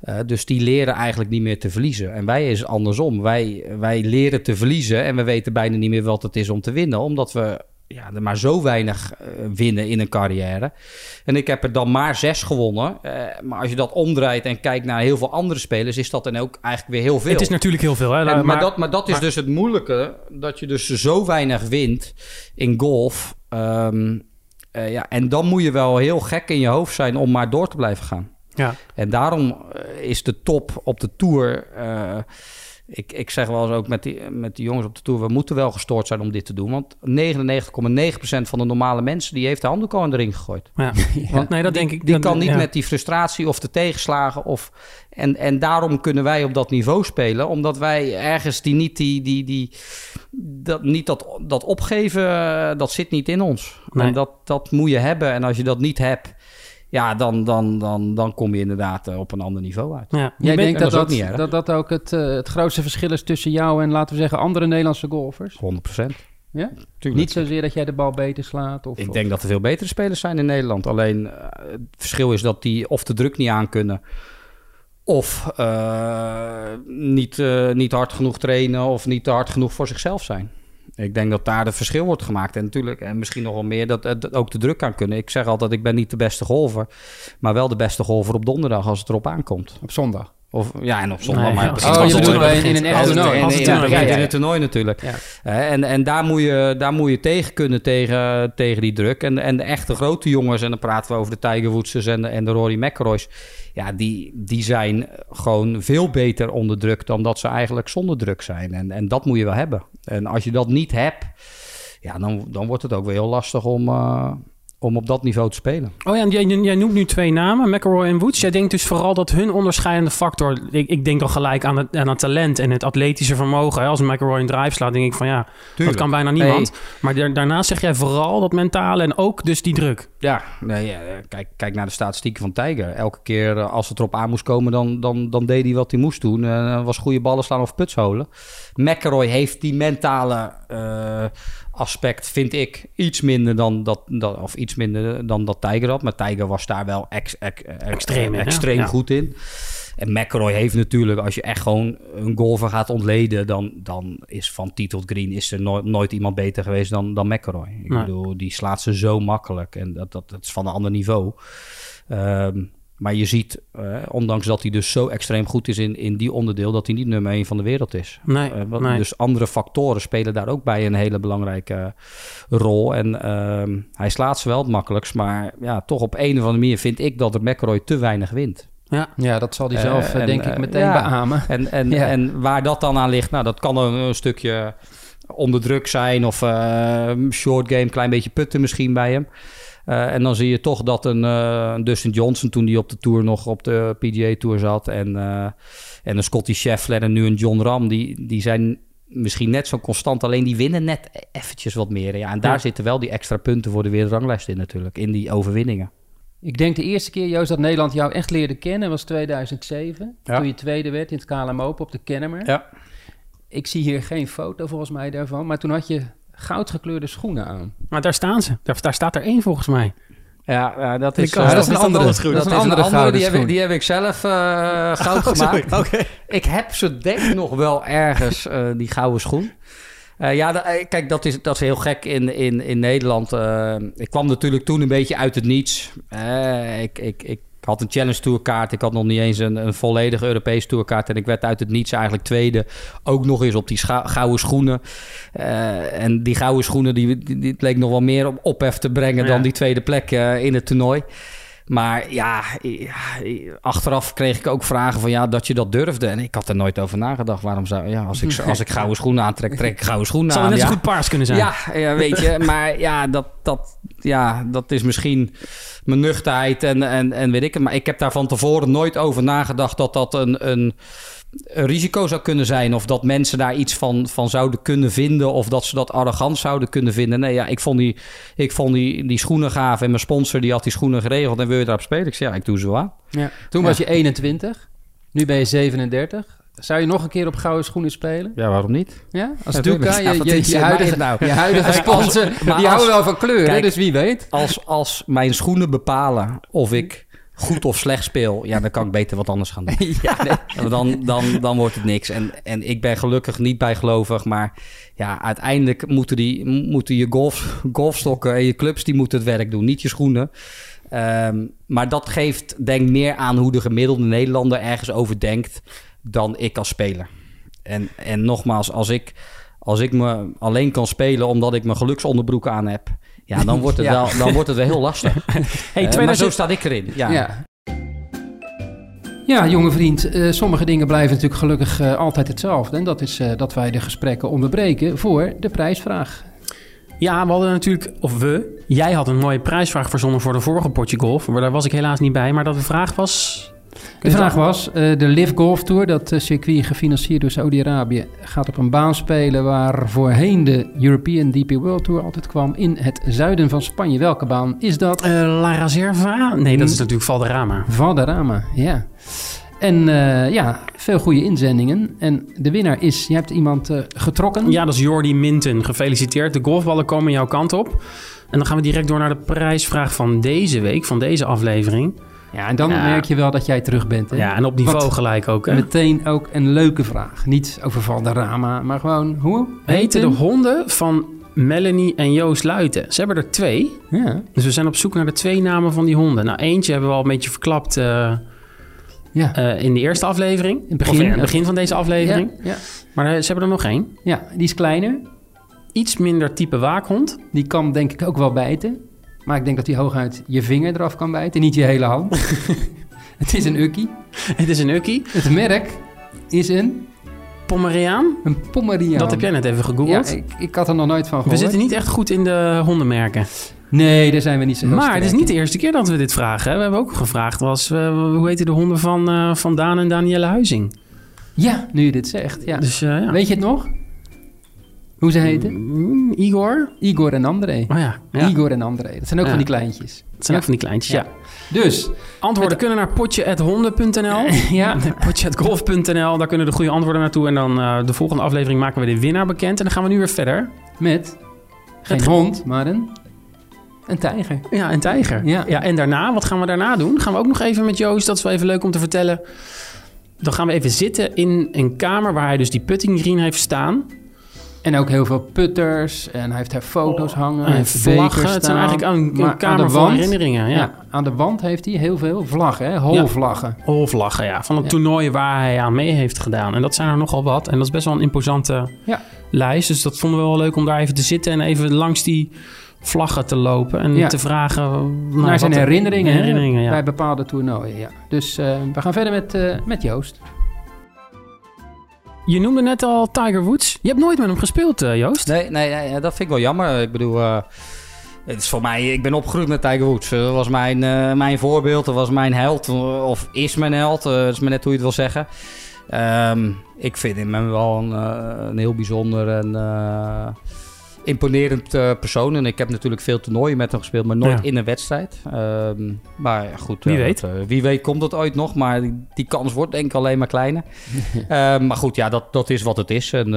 Eh, dus die leren eigenlijk niet meer te verliezen. En wij is andersom. Wij, wij leren te verliezen en we weten bijna niet meer wat het is om te winnen. Omdat we ja, er maar zo weinig eh, winnen in een carrière. En ik heb er dan maar zes gewonnen. Eh, maar als je dat omdraait en kijkt naar heel veel andere spelers, is dat dan ook eigenlijk weer heel veel. Het is natuurlijk heel veel. Hè? En- maar, maar, dat, maar dat is maar- dus het moeilijke, dat je dus zo weinig wint in golf. Ehm, eh, ja, en dan moet je wel heel gek in je hoofd zijn om maar door te blijven gaan. Ja. En daarom eh, is de top op de Tour... eh, ik, ik zeg wel eens ook met die, met die jongens op de Tour... we moeten wel gestoord zijn om dit te doen. Want 99,9% van de normale mensen... die heeft de handdoek al in de ring gegooid. (laughs) Ja. Want nee, dat die, denk ik. Die dat- kan niet ja. met die frustratie of de tegenslagen. Of, en, en daarom kunnen wij op dat niveau spelen. Omdat wij ergens die niet, die, die, die, dat, niet dat, dat opgeven, eh, dat zit niet in ons. Nee. En dat, dat moet je hebben. En als je dat niet hebt, ja, dan, dan, dan, dan kom je inderdaad eh, op een ander niveau uit. Ja. Jij denkt dat dat ook dat, niet erg. dat dat ook het, eh, het grootste verschil is tussen jou en, laten we zeggen, andere Nederlandse golfers? 100% Ja? Tuurlijk. Niet zozeer dat jij de bal beter slaat? Of, Ik denk dat er veel betere spelers zijn in Nederland. Alleen eh, het verschil is dat die of de druk niet aankunnen. Of eh, niet, niet hard genoeg trainen of niet hard genoeg voor zichzelf zijn. Ik denk dat daar het verschil wordt gemaakt. En natuurlijk, en misschien nog wel meer, dat het ook de druk aan kunnen. Ik zeg altijd, ik ben niet de beste golfer. Maar wel de beste golfer op donderdag als het erop aankomt. Op zondag. Of, ja, en op zondag. Nee, maar precies Oh, je bedoelt bij in een echt Als het- toernooi. ja, in het toernooi natuurlijk. En, en daar, moet je, daar moet je tegen kunnen, tegen, tegen die druk. En, en de echte grote jongens, en dan praten we over de Tiger Woodses en de, en de Rory McIlroys... ja, die, die zijn gewoon veel beter onder druk dan dat ze eigenlijk zonder druk zijn. En, en dat moet je wel hebben. En als je dat niet hebt, ja, dan, dan wordt het ook weer heel lastig om, eh, om op dat niveau te spelen. Oh ja, en jij, jij noemt nu twee namen, McElroy en Woods. Jij denkt dus vooral dat hun onderscheidende factor... Ik, ik denk dan gelijk aan het, aan het talent en het atletische vermogen. Hè. Als McElroy een drive slaat, denk ik van ja, dat kan bijna niemand. Maar daar- daarnaast zeg jij vooral dat mentale en ook dus die druk. Ja, nee, ja, kijk, kijk naar de statistieken van Tiger. Elke keer eh, als het erop aan moest komen, dan, dan, dan deed hij wat hij moest doen. Eh was goede ballen slaan of puts holen. McElroy heeft die mentale eh, aspect, vind ik, iets minder dan dat, dat, of iets minder dan dat Tiger had. Maar Tiger was daar wel ex, ex- ex- Extreem in, hè? extreem Ja. goed in. En McElroy heeft natuurlijk, als je echt gewoon een golfer gaat ontleden, dan, dan is van tot green is er nooit, nooit iemand beter geweest dan, dan McElroy. Ik Nee. bedoel, die slaat ze zo makkelijk en dat, dat, dat is van een ander niveau. Ehm, maar je ziet, eh, ondanks dat hij dus zo extreem goed is in, in die onderdeel, dat hij niet nummer 1 van de wereld is. Nee, Eh, wat- nee. Dus andere factoren spelen daar ook bij een hele belangrijke eh, rol. En ehm, hij slaat ze wel het makkelijkst, maar ja, toch op een of andere manier vind ik dat er McElroy te weinig wint. Ja. Ja, dat zal hij zelf, en, denk ik, meteen ja. beamen. En, en, Ja. en waar dat dan aan ligt, nou, dat kan een, een stukje onder druk zijn of eh, short game, klein beetje putten misschien bij hem. Eh, en dan zie je toch dat een eh, Dustin Johnson, toen die op de Tour nog op de PGA Tour zat, en, eh, en een Scotty Scheffler en nu een John Ram, die, die zijn misschien net zo constant, alleen die winnen net eventjes wat meer. Ja, en daar Ja. zitten wel die extra punten voor de wereldranglijst in natuurlijk, in die overwinningen. Ik denk de eerste keer, Joost, dat Nederland jou echt leerde kennen was 2007. Ja. Toen je tweede werd in het KLM Open op de Kennemer. Ja. Ik zie hier geen foto volgens mij daarvan. Maar toen had je goudgekleurde schoenen aan. Maar daar staan ze. Daar, daar staat er één volgens mij. Ja, dat is, Ik- oh, eh, dat is een is andere dat schoen. Dat, Dat is een andere, gouden die, heb ik, die heb ik zelf eh, goud (laughs) gemaakt. Oké. Ik heb ze denk ik nog wel ergens, eh, die gouden schoen. Eh, ja, kijk, dat is, dat is heel gek in, in, in Nederland. Ik kwam natuurlijk toen een beetje uit het niets. Eh, ik, ik, ik had een Challenge Tourkaart. Ik had nog niet eens een, een volledige Europese Tourkaart. En ik werd uit het niets eigenlijk tweede. Ook nog eens op die gouden schoenen. Eh, en die gouden schoenen, die, die, leek nog wel meer op ophef te brengen... Ja. dan die tweede plek eh, in het toernooi. Maar ja, achteraf kreeg ik ook vragen van ja, dat je dat durfde. En ik had er nooit over nagedacht. Waarom zou ja, als ik, als ik (laughs) gouden schoenen aantrek, trek ik gouden schoenen Zou aan. net zo ja. goed paars kunnen zijn. Ja, ja, weet je. (laughs) Maar ja, dat, dat, ja, dat is misschien mijn nuchterheid en, en, en weet ik het. Maar ik heb daar van tevoren nooit over nagedacht dat dat een, een, een risico zou kunnen zijn. Of dat mensen daar iets van, van zouden kunnen vinden. Of dat ze dat arrogant zouden kunnen vinden. Nee, ja, ik vond die, ik vond die, die schoenen gaaf. En mijn sponsor die had die schoenen geregeld. En wil je daarop spelen? Ik zei, ja, ik doe ze wel aan. Ja. Toen was je 21. Nu ben je 37. Zou je nog een keer op gouden schoenen spelen? Ja, waarom niet? Ja? Als Ja, Duca, je, je, huidige, nou? je huidige sponsor, die als- houden wel van kleuren, Kijk, dus wie weet. Als, als mijn schoenen bepalen of ik goed of slecht speel, ja, dan kan ik beter wat anders gaan doen. (laughs) ja, nee. (laughs) Dan, dan, dan wordt het niks. En, en ik ben gelukkig niet bijgelovig, maar ja, uiteindelijk moeten, die, moeten je golf, (laughs) golfstokken en je clubs, die moeten het werk doen, niet je schoenen. Ehm, maar dat geeft denk meer aan hoe de gemiddelde Nederlander ergens over denkt dan ik als speler. En, en nogmaals, als ik, als ik me alleen kan spelen omdat ik mijn geluksonderbroek aan heb, ja, dan wordt het, (laughs) Ja. Wel, dan wordt het wel heel lastig. (laughs) Hey, Eh, maar 2000 zo sta ik erin. Ja. Ja. Ja, jonge vriend, eh, sommige dingen blijven natuurlijk gelukkig eh, altijd hetzelfde. En dat is eh, dat wij de gesprekken onderbreken voor de prijsvraag. Ja, we hadden natuurlijk, of we, jij had een mooie prijsvraag verzonnen voor de vorige potje golf. Maar daar was ik helaas niet bij. Maar dat de vraag was... De vraag was, eh, de Live Golf Tour, dat eh, circuit gefinancierd door Saudi-Arabië, gaat op een baan spelen waar voorheen de European DP World Tour altijd kwam in het zuiden van Spanje. Welke baan is dat? eh, La Reserva? Nee, dat is natuurlijk Valderrama. Valderrama, ja. En ja, veel goede inzendingen. En de winnaar is, je hebt iemand getrokken. Ja, dat is Jordi Minten. Gefeliciteerd. De golfballen komen jouw kant op. En dan gaan we direct door naar de prijsvraag van deze week, van deze aflevering. Ja, en dan Ja. merk je wel dat jij terug bent. Hè? Ja, en op niveau gelijk ook. Hè? Meteen ook een leuke vraag. Niet over Valderrama, maar gewoon hoe Heten de honden van Melanie en Joost Luiten. Ze hebben er twee. Ja, Dus we zijn op zoek naar de twee namen van die honden. Nou, eentje hebben we al een beetje verklapt eh, ja. eh, in de eerste aflevering. het begin, of in het ja. begin van deze aflevering. Ja, ja. Maar eh, ze hebben er nog één. ja, die is kleiner. Iets minder type waakhond. Die kan denk ik ook wel bijten. Maar ik denk dat hij hooguit je vinger eraf kan bijten, niet je hele hand. (laughs) het is een ukkie. Het is een ukkie. Het merk is een, Pomeriaan. een Pomeriaan. Dat heb jij net even Ja, gegoogeld. ik, ik had er nog nooit van we gehoord. zitten niet echt goed in de hondenmerken. Nee, daar zijn we niet zo Maar het is niet de eerste keer dat we dit vragen. Hè? We hebben ook gevraagd, was, eh, hoe heten de honden van, eh, van Daan en Danielle Huizing? Ja, nu je dit zegt. Ja. Dus eh, ja. Weet je het nog? Hoe ze heten? Mm, Igor? Igor en André. Oh ja, ja. Igor en André. Dat zijn ook Ja. van die kleintjes. Het zijn ook van die kleintjes, ja. Dus, Antwoorden kunnen naar potje.honden.nl. (laughs) ja. (laughs) Potje.golf.nl, daar kunnen de goede antwoorden naartoe. En dan eh, de volgende aflevering maken we de winnaar bekend. En dan gaan we nu weer verder. Met geen Het- hond, maar een, een tijger. Ja, een tijger. Ja. ja. En daarna, wat gaan we daarna doen? Gaan we ook nog even met Joost, dat is wel even leuk om te vertellen. Dan gaan we even zitten in een kamer waar hij dus die putting green heeft staan. En ook heel veel putters. En hij heeft daar foto's hangen. Hij En heeft vlaggen. bekers Het zijn eigenlijk een, Maar een kamer aan wand, herinneringen. Ja. Ja. aan de wand heeft hij heel veel vlaggen, hè? holvlaggen. Holvlaggen, ja. Van het Ja. toernooi waar hij aan mee heeft gedaan. En dat zijn er nogal wat. En dat is best wel een imposante Ja. lijst. Dus dat vonden we wel leuk om daar even te zitten en even langs die vlaggen te lopen. En Ja. te vragen... nou, Naar zijn herinneringen, hè, herinneringen ja. bij bepaalde toernooien. Ja. Dus eh, we gaan verder met, eh, met Joost. Je noemde net al Tiger Woods. Je hebt nooit met hem gespeeld, eh, Joost. Nee, nee, nee, dat vind ik wel jammer. Ik bedoel, eh, het is voor mij, ik ben opgegroeid met Tiger Woods. Eh, Dat was mijn, mijn voorbeeld, dat was mijn held, of is mijn held. dat is maar net hoe je het wil zeggen. Ehm, ik vind hem wel een, een heel bijzonder en imponerend eh, persoon. En ik heb natuurlijk veel toernooien met hem gespeeld, maar nooit Ja. in een wedstrijd. Ehm, maar ja, goed. Wie eh, weet. dat, eh, wie weet komt dat ooit nog, maar die, die kans wordt denk ik alleen maar kleiner. (laughs) Ehm, maar goed, ja, dat, dat is wat het is. En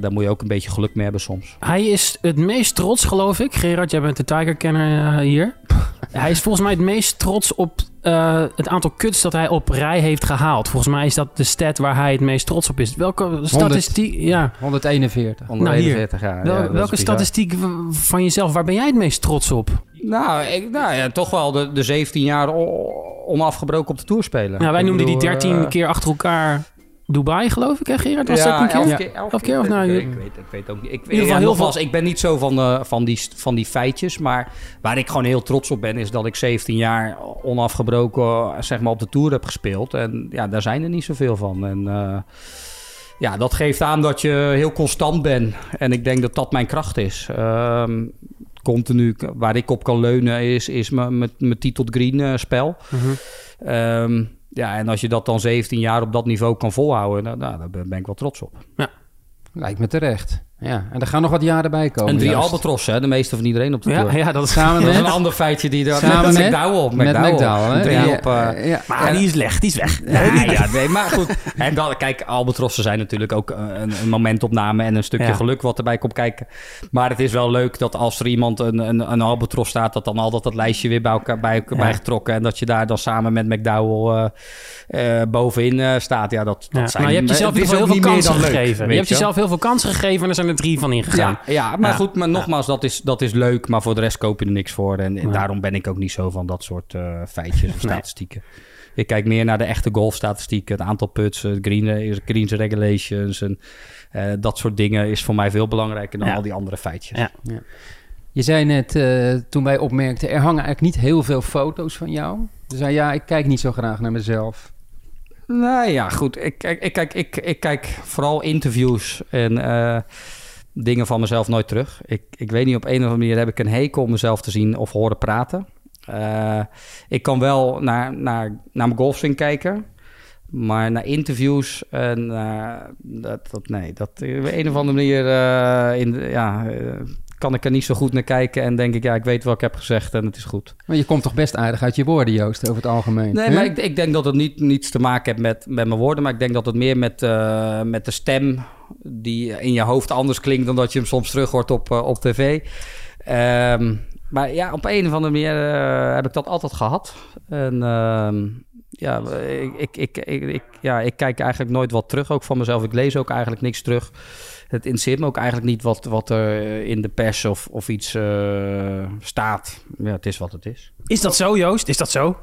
daar moet je ook een beetje geluk mee hebben soms. Hij is het meest trots, geloof ik. Gerard, jij bent de Tiger-kenner hier. (laughs) hij is volgens mij het meest trots op eh, het aantal cuts dat hij op rij heeft gehaald. Volgens mij is dat de stat waar hij het meest trots op is. Welke statistiek... Ja, 141. Onder Nou, hier. 41 jaar. Wel- Ja, dat is welke statistiek van jezelf, waar ben jij het meest trots op? Nou, ik, nou ja, toch wel de, de 17 jaar onafgebroken op de Tour spelen. Nou, wij Ik noemden die bedoel, 13 eh, keer achter elkaar Dubai, geloof ik, hè Gerard? Was ja, dat een keer? elf keer, elf Elf keer of weet nou, ik, weet, ik weet ook niet. Ik, ja, heel nogmaals, ik ben niet zo van, van, die, van die feitjes. Maar waar ik gewoon heel trots op ben, is dat ik 17 jaar onafgebroken zeg maar, op de Tour heb gespeeld. En ja, daar zijn er niet zoveel van. En eh, ja, dat geeft aan dat je heel constant bent. En ik denk dat dat mijn kracht is. Ehm, continu, waar ik op kan leunen, is, is mijn titel green eh, spel. Mhm. Ehm, ja, en als je dat dan 17 jaar op dat niveau kan volhouden, nou, nou, daar ben ben ik wel trots op. Lijkt me terecht. Ja, en er gaan nog wat jaren bij komen. En drie albatrossen, hè? de meeste van iedereen op de Ja, tour. ja, dat is... (laughs) Samen Dat is met... een ander feitje die er Samen (laughs) met, met- McDowell. Met McDowell. Hè? Drie Ja, op, eh, ja. Maar die is weg, die is weg. Ja, ja, nee, maar goed. (laughs) En dan, kijk, albatrossen zijn natuurlijk ook eh, een, een momentopname en een stukje Ja. geluk wat erbij komt kijken. Maar het is wel leuk dat als er iemand een, een, een albatros staat, dat dan altijd dat lijstje weer bij elkaar bij, bij getrokken. En dat je daar dan samen met McDowell eh, eh, bovenin staat. Ja, dat, dat Ja, zijn maar je hebt jezelf heel veel kansen gegeven. je hebt jezelf heel veel kansen gegeven en er zijn er drie van ingegaan. Ja, ja maar Ja. goed, maar nogmaals, dat is, dat is leuk, maar voor de rest koop je er niks voor. En, en Ja. daarom ben ik ook niet zo van dat soort eh, feitjes of statistieken. Ik kijk meer naar de echte golfstatistieken, het aantal puts, het green, greens regulations en eh, dat soort dingen is voor mij veel belangrijker dan Ja. al die andere feitjes. Ja. Je zei net, eh, toen wij opmerkten, er hangen eigenlijk niet heel veel foto's van jou. Je zei, ja, ik kijk niet zo graag naar mezelf. Nou ja, goed. Ik, kijk- ik, kijk, ik, ik kijk vooral interviews en eh, dingen van mezelf nooit terug. Ik, ik weet niet, op een of andere manier heb ik een hekel om mezelf te zien of horen praten. Eh, ik kan wel naar, naar, naar mijn golfswing kijken. Maar naar interviews en eh, dat, dat, nee, dat op een of andere manier eh, in, ja, eh, kan ik er niet zo goed naar kijken. En denk ik, ja, ik weet wat ik heb gezegd en het is goed. Maar je komt toch best aardig uit je woorden, Joost, over het algemeen. Nee, maar ik, ik denk dat het niet, niets te maken heeft met, met mijn woorden. Maar ik denk dat het meer met, eh, met de stem die in je hoofd anders klinkt dan dat je hem soms terug hoort op, eh, op tv. Ehm, maar ja, op een of andere manier eh, heb ik dat altijd gehad. En ehm, ja, ik, ik, ik, ik, ik- ja, ik kijk eigenlijk nooit wat terug, ook van mezelf. Ik lees ook eigenlijk niks terug. Het interesseert me ook eigenlijk niet wat, wat er in de pers of, of iets eh, staat. Ja, het is wat het is. Is dat zo, Joost? Is dat zo?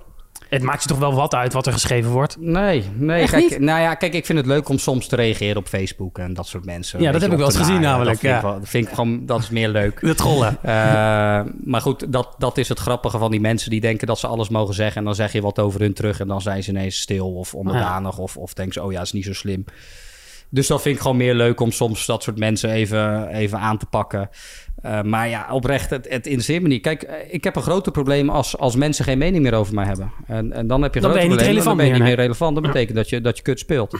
Het maakt je toch wel wat uit wat er geschreven wordt? Nee, nee. Kijk, niet? Nou ja, kijk, ik vind het leuk om soms te reageren op Facebook en dat soort mensen. Ja, dat heb ik wel eens gezien namelijk, Dat vind, ja. ik wel, dat vind ik gewoon, dat is meer leuk. (laughs) De trollen. (laughs) Eh, maar goed, dat, dat is het grappige van die mensen die denken dat ze alles mogen zeggen. En dan zeg je wat over hun terug en dan zijn ze ineens stil of onderdanig. Of, of denken ze, oh ja, is niet zo slim. Dus dat vind ik gewoon meer leuk om soms dat soort mensen even, even aan te pakken. Eh, maar ja, oprecht, het, het interesseert me niet. Kijk, eh, ik heb een groter probleem als, als mensen geen mening meer over mij hebben. En, en dan heb je een groot niet probleem, relevant dan ben je niet meer, meer relevant. Dat Ja. betekent dat je, dat je kut speelt.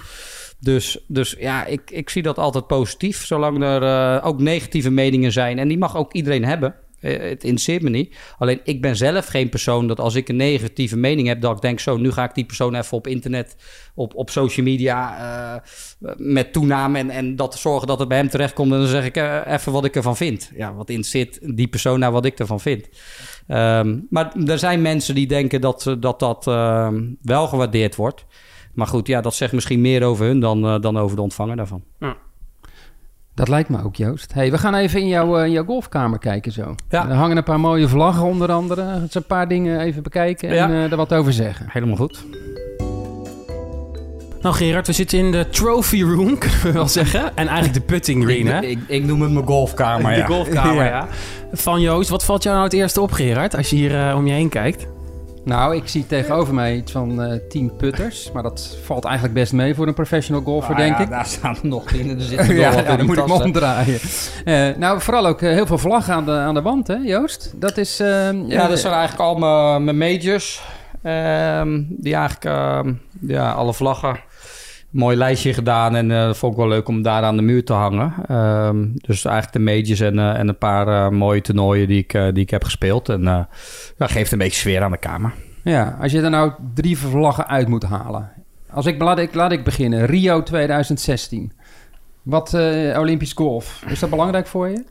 Dus, dus ja, ik, ik zie dat altijd positief. Zolang er eh, ook negatieve meningen zijn. En die mag ook iedereen hebben. Eh, het interesseert me niet. Alleen ik ben zelf geen persoon dat als ik een negatieve mening heb, dat ik denk: zo, nu ga ik die persoon even op internet, op, op social media eh, met toename en, en dat zorgen dat het bij hem terechtkomt. En dan zeg ik eh, even wat ik ervan vind. Ja, wat interesseert die persoon nou wat ik ervan vind? Ehm, maar er zijn mensen die denken dat dat, dat ehm, wel gewaardeerd wordt. Maar goed, ja, dat zegt misschien meer over hun dan, dan over de ontvanger daarvan. Dat lijkt me ook, Joost. Hey, we gaan even in jouw, eh, in jouw golfkamer kijken zo. Ja. Er hangen een paar mooie vlaggen onder andere. Het zijn een paar dingen even bekijken en Ja. eh, er wat over zeggen. Helemaal goed. Nou Gerard, we zitten in de trophy room, (laughs) kunnen we wel zeggen. En eigenlijk de putting green, hè? Ik, ik noem het mijn golfkamer, de golfkamer, (laughs) Ja. ja. Van Joost, wat valt jou nou het eerste op, Gerard, als je hier eh, om je heen kijkt? Nou, ik zie tegenover mij iets van eh 10 putters. Maar dat valt eigenlijk best mee voor een professional golfer, Ah, denk ja, ik. Daar staan er nog in. Er zitten (laughs) ja, ja, dan moet ik me omdraaien. Eh, nou, vooral ook eh, heel veel vlaggen aan de, aan de wand, hè, Joost? Dat is... Ja, dat zijn eigenlijk al mijn, mijn majors. Ehm, die eigenlijk, ehm, ja, alle vlaggen. Mooi lijstje gedaan en dat vond ik wel leuk om daar aan de muur te hangen. Ehm, dus eigenlijk de majors en, eh, en een paar eh, mooie toernooien die ik, die ik heb gespeeld. En dat geeft een beetje sfeer aan de kamer. Ja, als je er nou drie vlaggen uit moet halen. Als ik, laat, ik, laat ik beginnen. Rio 2016. Wat Olympisch golf. Is dat belangrijk voor je?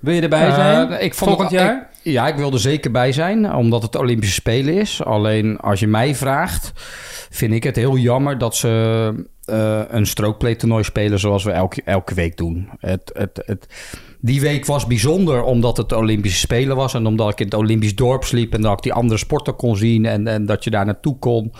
Wil je erbij Eh, zijn? ik vond Volgend het- jaar? Ja, ik wil er zeker bij zijn, omdat het Olympische Spelen is. Alleen als je mij vraagt, vind ik het heel jammer dat ze eh, een strookplay-toernooi spelen zoals we elke, elke week doen. Het, het, het, die week was bijzonder omdat het Olympische Spelen was en omdat ik in het Olympisch dorp sliep en dat ik die andere sporten kon zien en, en dat je daar naartoe kon.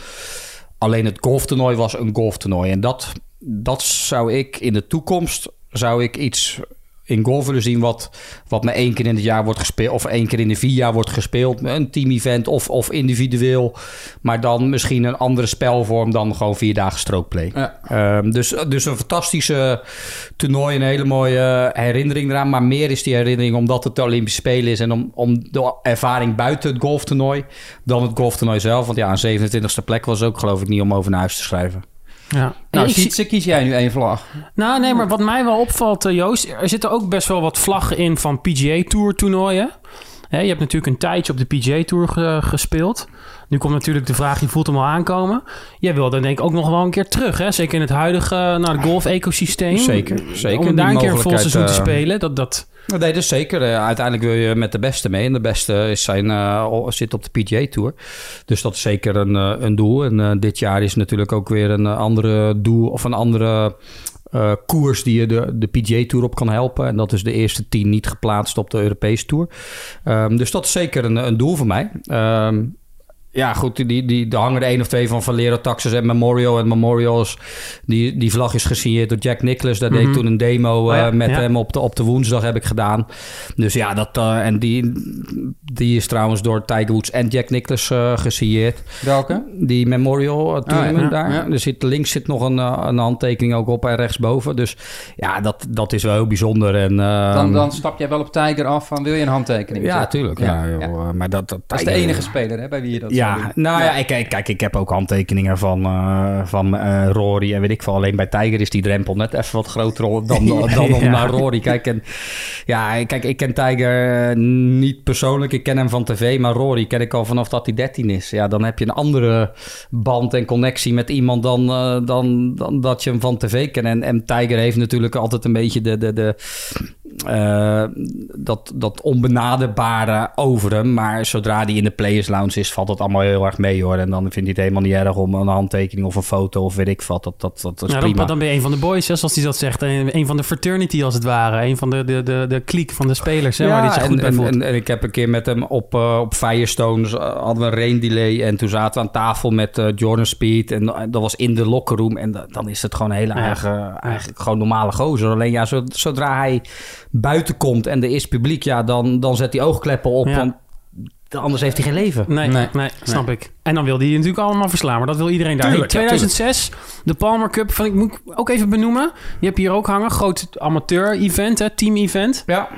Alleen het golftoernooi was een golftoernooi. En dat, dat zou ik in de toekomst zou ik iets in golf zien wat, wat maar één keer in het jaar wordt gespeeld. Of één keer in de vier jaar wordt gespeeld. Een team-event of, of individueel. Maar dan misschien een andere spelvorm dan gewoon vier dagen strookplay. Ja. Ehm, dus, dus een fantastische toernooi, een hele mooie herinnering eraan. Maar meer is die herinnering omdat het de Olympische Spelen is... en om, om de ervaring buiten het golftoernooi dan het golftoernooi zelf. Want ja, een 27e plek was ook geloof ik niet om over naar huis te schrijven. Ja. Nou, zie- kies jij nu één vlag. Nou, nee, maar wat mij wel opvalt, eh, Joost, er zitten ook best wel wat vlaggen in van PGA Tour toernooien. Hè, je hebt natuurlijk een tijdje op de PGA Tour ge- gespeeld. Nu komt natuurlijk de vraag, je voelt hem al aankomen. Jij wil dan denk ik ook nog wel een keer terug, hè? Zeker in het huidige nou, golf-ecosysteem. Zeker, zeker. Om daar een keer een vol seizoen te eh, spelen, dat... dat Nee, dat is zeker. Eh, uiteindelijk wil je met de beste mee. En de beste is zijn, eh, al- zit op de PGA Tour. Dus dat is zeker een, eh, een doel. En eh, dit jaar is natuurlijk ook weer een eh, andere doel of een andere eh, koers die je de, de PGA Tour op kan helpen. En dat is de eerste tien niet geplaatst op de Europese Tour. Ehm, dus dat is zeker een, een doel voor mij. Ehm, ja, goed, die, die, er hangen er één of twee van Valero, Taxis en Memorial. En Memorials, die, die vlag is gesigneerd door Jack Nicklaus. Daar deed Mhm. ik toen een demo Oh ja, eh, met ja. hem op de, op de woensdag heb ik gedaan. Dus ja, dat, eh, en die, die is trouwens door Tiger Woods en Jack Nicklaus eh gesigneerd. Welke? Die Memorial eh, tournament ja, daar. ja. Er zit, links zit nog een, een handtekening ook op en rechtsboven. Dus ja, dat, dat is wel heel bijzonder. En, eh, Dan, dan stap jij wel op Tiger af van wil je een handtekening? ja, zetten? tuurlijk. Ja, Ja, joh, ja. Maar dat, dat, Dat is de enige speler hè, bij wie je dat zou Ja, nou ja, ik, ik- kijk, ik heb ook handtekeningen van, eh, van eh, Rory en weet ik veel. Alleen bij Tiger is die drempel net even wat groter dan, (laughs) dan om Ja. naar Rory. Kijk, en, ja, kijk, ik ken Tiger eh, niet persoonlijk. Ik ken hem van tv, maar Rory ken ik al vanaf dat hij 13 is. Ja, dan heb je een andere band en connectie met iemand dan, dan, dan dat je hem van tv kent. En, en Tiger heeft natuurlijk altijd een beetje de... de, de eh, dat, dat onbenaderbare over hem. Maar zodra hij in de Players Lounge is, valt het allemaal heel erg mee hoor. En dan vindt hij het helemaal niet erg om een handtekening of een foto of weet ik wat. Dat, dat, dat, dat is ja, prima. dan, dan ben je een van de boys, hè, zoals hij dat zegt. Een een van de fraternity als het ware. Een van de, de, de, de kliek van de spelers, hè, waar hij zich goed en, bij voelt. en, en ik heb een keer met hem op, eh op Firestone, hadden we een rain delay. En toen zaten we aan tafel met eh, Jordan Speed. En dat was in de locker room. En da- dan is het gewoon een hele Ja. eigen, eigenlijk gewoon normale gozer. Alleen ja, zo- zodra hij buiten komt en er is publiek, ja, dan, dan zet hij oogkleppen op. Ja. Want anders heeft hij geen leven. Nee, nee, Nee. snap ik. En dan wil hij je natuurlijk allemaal verslaan, maar dat wil iedereen daar. Tuurlijk, ja, 2006, de Palmer Cup, van, ik moet ik ook even benoemen. Je hebt hier ook hangen, groot amateur-event, hè, team-event. Ja.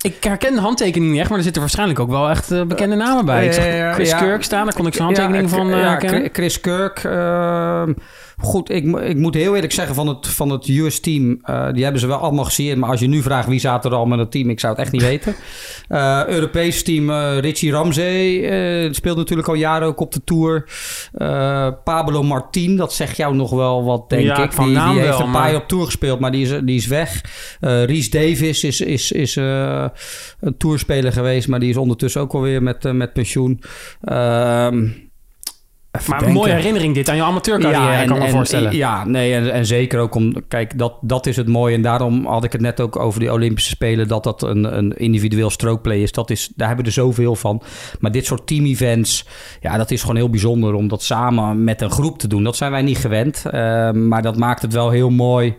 Ik herken de handtekening niet echt, maar er zitten waarschijnlijk ook wel echt eh, bekende namen bij. Ik ja, zag ja, Chris ja. Kirk staan, daar kon ik zijn handtekening Ja, van eh, herkennen. Chris Kirk. ehm, goed, ik, ik moet heel eerlijk zeggen van het, van het US-team... eh, die hebben ze wel allemaal gezien. Maar als je nu vraagt wie zaten er al met het team... ik zou het echt niet weten. (laughs) Eh Europees team eh, Richie Ramsey. speelt natuurlijk al jaren ook op de Tour. Pablo Martin, dat zegt jou nog wel wat, denk Ja, ik. van die naam die heeft wel, een paar jaar op Tour gespeeld, maar die is, die is weg. Reese Davis is, is, is een tourspeler geweest... maar die is ondertussen ook alweer met, met pensioen. Ehm Maar een mooie herinnering dit aan je amateurcarrière, kan ik me voorstellen. Ja, nee, en, en zeker ook om... Kijk, dat, dat is het mooie. En daarom had ik het net ook over die Olympische Spelen... dat dat een, een individueel strokeplay is. Dat is. Daar hebben we er zoveel van. Maar dit soort team-events... Ja, dat is gewoon heel bijzonder om dat samen met een groep te doen. Dat zijn wij niet gewend. Eh, maar dat maakt het wel heel mooi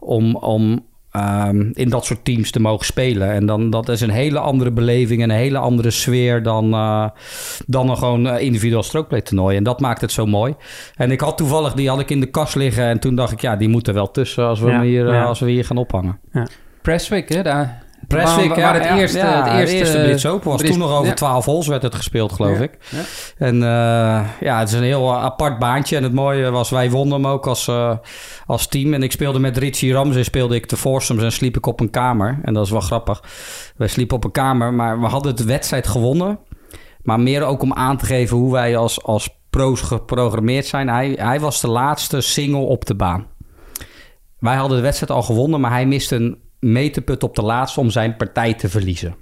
om... om ehm, in dat soort teams te mogen spelen. En dan, dat is een hele andere beleving en een hele andere sfeer dan, eh, dan een gewoon eh, individueel strookplay toernooi. En dat maakt het zo mooi. En ik had toevallig, die had ik in de kast liggen en toen dacht ik, ja, die moeten wel tussen als we, Ja, hem hier, eh, ja. als we hier gaan ophangen. Presswick, hè, daar. Presswick, waar, waar het ja, eerste, ja, het eerste, eerste Brits Open was Brits- toen nog over ja. 12 holes werd het gespeeld, geloof ik. En eh, ja, het is een heel apart baantje. En het mooie was, wij wonnen hem ook als, eh, als team. En ik speelde met Richie Ramsey, speelde ik de foursomes en sliep ik op een kamer. En dat is wel grappig. Wij sliepen op een kamer, maar we hadden de wedstrijd gewonnen. Maar meer ook om aan te geven hoe wij als, als pro's geprogrammeerd zijn. Hij, hij was de laatste single op de baan. Wij hadden de wedstrijd al gewonnen, maar hij miste een meterput op de laatste om zijn partij te verliezen.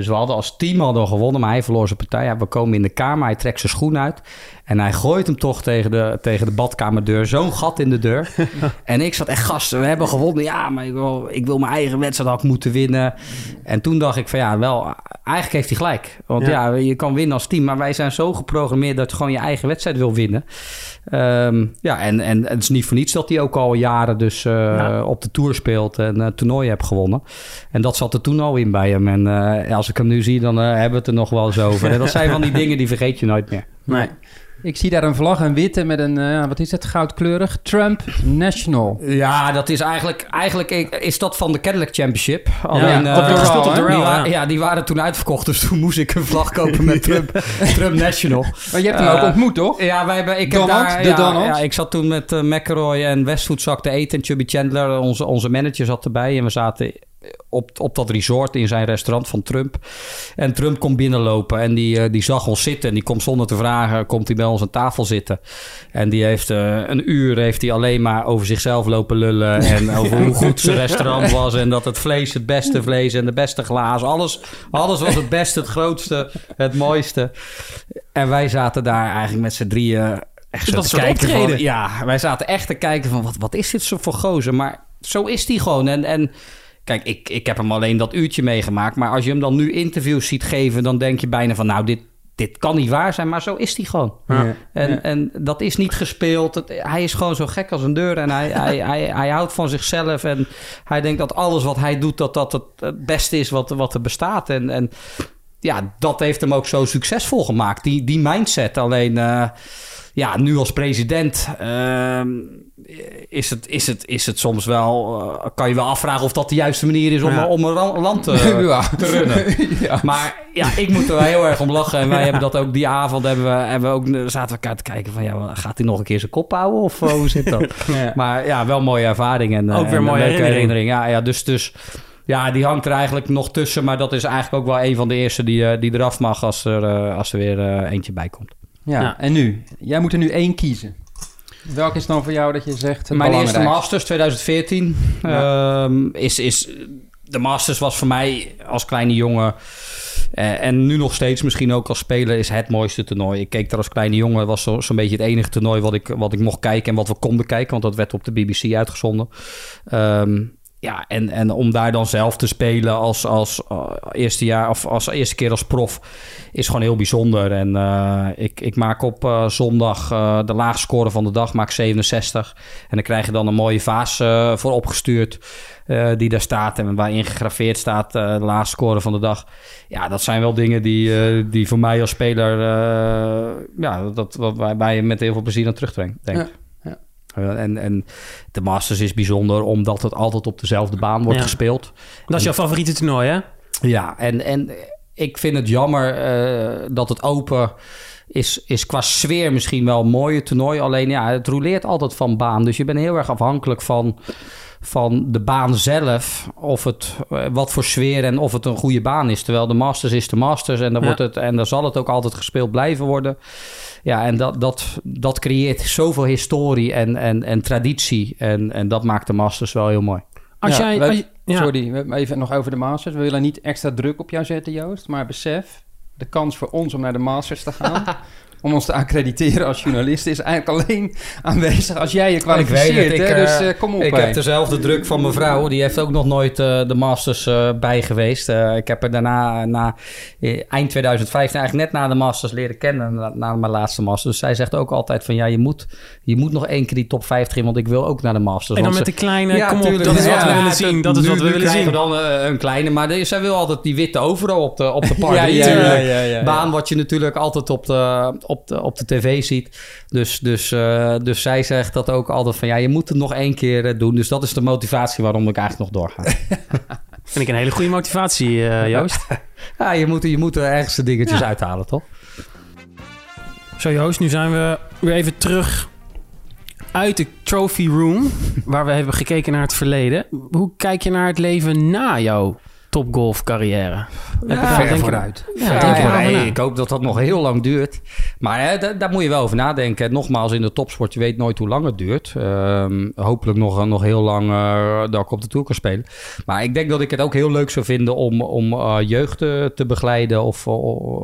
Dus we hadden als team hadden we gewonnen, maar hij verloor zijn partij. Ja, we komen in de kamer, hij trekt zijn schoen uit. En hij gooit hem toch tegen de, tegen de badkamerdeur. Zo'n gat in de deur. (laughs) en ik zat echt, gasten, we hebben gewonnen. Ja, maar ik wil, ik wil mijn eigen wedstrijd had moeten winnen. En toen dacht ik van ja, wel, eigenlijk heeft hij gelijk. Want Ja. ja. je kan winnen als team. Maar wij zijn zo geprogrammeerd dat je gewoon je eigen wedstrijd wil winnen. Ehm, ja, en, en het is niet voor niets dat hij ook al jaren dus eh, Ja. op de Tour speelt en uh, toernooien heeft gewonnen. En dat zat er toen al in bij hem. En eh, als ik hem nu zie, dan eh, hebben we het er nog wel eens over. En (laughs) dat zijn van die dingen die vergeet je nooit meer. Nee. Ik zie daar een vlag, een witte met een, eh, wat is het, goudkleurig? Trump National. Ja, dat is eigenlijk, eigenlijk is dat van de Cadillac Championship. Alleen, ja, uh, op de gespeeld op de rail, die, ja. ja, die waren toen uitverkocht, dus toen moest ik een vlag kopen met (laughs) Trump, Trump National. Maar je hebt hem ook ontmoet, toch? Ja, wij hebben, ik Donald, heb daar, de ja, Donald? Ja, ik zat toen met uh, McElroy en Westwood zak te eten en Chubby Chandler, onze, onze manager, zat erbij. En we zaten op, op dat resort in zijn restaurant van Trump. En Trump komt binnenlopen en die, uh, die zag ons zitten. En die komt zonder te vragen, komt hij bij ons aan tafel zitten. En die heeft uh, een uur heeft hij alleen maar over zichzelf lopen lullen. (laughs) En over hoe goed zijn (laughs) restaurant was. En dat het vlees het beste vlees en de beste glazen. Alles, alles was het beste, het grootste, het mooiste. En wij zaten daar eigenlijk met z'n drieën... Echt zo dat te kijken van. Ja, wij zaten echt te kijken van... Wat, wat is dit zo voor gozer? Maar zo is die gewoon. En... en Kijk, ik, ik heb hem alleen dat uurtje meegemaakt. Maar als je hem dan nu interviews ziet geven, dan denk je bijna van, nou, dit, dit kan niet waar zijn. Maar zo is hij gewoon. Ja. En, Ja. en dat is niet gespeeld. Het- hij is gewoon zo gek als een deur. En hij, (laughs) hij, hij, hij houdt van zichzelf. En hij denkt dat alles wat hij doet, dat dat het, het beste is wat, wat er bestaat. En, en ja, dat heeft hem ook zo succesvol gemaakt. Die, die mindset. Alleen, eh, ja, nu als president ehm, is, het, is, het, is het soms wel... eh, kan je wel afvragen of dat de juiste manier is om, Ja. om een land te, (laughs) Ja. te runnen. (laughs) ja. Maar ja, ik moet er wel heel erg om lachen. En wij hebben dat ook die avond hebben we, hebben we ook zaten we elkaar te kijken van ja, gaat hij nog een keer zijn kop houden of eh, hoe zit dat? (laughs) Maar ja, wel mooie ervaring en eh, Ook weer en mooie herinnering. Ja, ja, dus dus ja, die hangt er eigenlijk nog tussen, maar dat is eigenlijk ook wel een van de eerste die, eh, die eraf mag als er, eh, als er weer eh, eentje bij komt. Ja. Ja. en nu? Jij moet er nu één kiezen. Welke is dan voor jou dat je zegt het Mijn eerste? Masters 2014 ehm, is, is... De Masters was voor mij als kleine jongen... eh, en nu nog steeds misschien ook als speler is het mooiste toernooi. Ik keek daar als kleine jongen. Was zo- zo'n beetje het enige toernooi wat ik, wat ik mocht kijken en wat we konden kijken. Want dat werd op de BBC uitgezonden. Ehm, ja, en, en om daar dan zelf te spelen als, als eh, eerste jaar of als eerste keer als prof is gewoon heel bijzonder. En eh, ik, ik maak op eh, zondag de laagste score van de dag, maak 67. En dan krijg je dan een mooie vaas voor opgestuurd die daar staat en waarin gegraveerd staat de laagste score van de dag. Ja, dat zijn wel dingen die, die voor mij als speler, ja, dat, wat waar, je met heel veel plezier aan terugdenkt. Ja, en, en de Masters is bijzonder omdat het altijd op dezelfde baan wordt Ja. gespeeld. Dat is jouw favoriete toernooi, hè? Ja, en, en ik vind het jammer eh, dat het open is, is qua sfeer misschien wel een mooie toernooi. Alleen ja, het roleert altijd van baan. Dus je bent heel erg afhankelijk van, van de baan zelf. Of het, eh, wat voor sfeer en of het een goede baan is. Terwijl de Masters is de Masters en dan, Ja. wordt het, en dan zal het ook altijd gespeeld blijven worden. Ja, en dat, dat, dat creëert zoveel historie en, en, en traditie. En, en dat maakt de Masters wel heel mooi. Als Ja, jij... wij- als je- ja. Sorry, we- even nog over de Masters. We willen niet extra druk op jou zetten, Joost. Maar besef, de kans voor ons om naar de Masters te gaan... (laughs) om ons te accrediteren als journalist... is eigenlijk alleen aanwezig als jij je kwalificeert. Ik, hè? eh, dus eh, kom op. Ik heb dezelfde druk van mijn vrouw. Die heeft ook nog nooit eh, de Masters eh, bij geweest. Eh, ik heb er daarna, na, eind 2015, eigenlijk net na de Masters leren kennen. Na, na mijn laatste Masters. Dus zij zegt ook altijd van ja, je moet, je moet nog één keer die top 50 in. Want ik wil ook naar de Masters. En dan met de kleine... Ja, kom op, dat is wat Ja, we willen ja, zien. Dat is nu- wat we willen zien. we dan eh, een kleine. Maar de- zij wil altijd die witte overal op de, op de party. Ja, ja, ja, ja, ja, ja. Baan wat je natuurlijk altijd op de, op de, op de tv ziet. Dus, dus, eh, dus zij zegt dat ook altijd van ja, je moet het nog één keer eh, doen. Dus dat is de motivatie waarom ik eigenlijk nog doorga. (laughs) Vind ik een hele goede motivatie, eh, (laughs) Joost. ja, je moet, je moet er ergens de dingetjes Ja. uithalen, toch? Zo Joost, nu zijn we weer even terug uit de trophy room, (laughs) waar we hebben gekeken naar het verleden. Hoe kijk je naar het leven na jouw topgolf carrière? Daar- ver vooruit. Ja, Ja, ja, ik hoop dat dat nog heel lang duurt. Maar hè, da- daar moet je wel over nadenken. Nogmaals, in de topsport, je weet nooit hoe lang het duurt. Ehm, hopelijk nog, nog heel lang eh, dat ik op de Tour kan spelen. Maar ik denk dat ik het ook heel leuk zou vinden om, om eh, jeugd te, te begeleiden... of eh,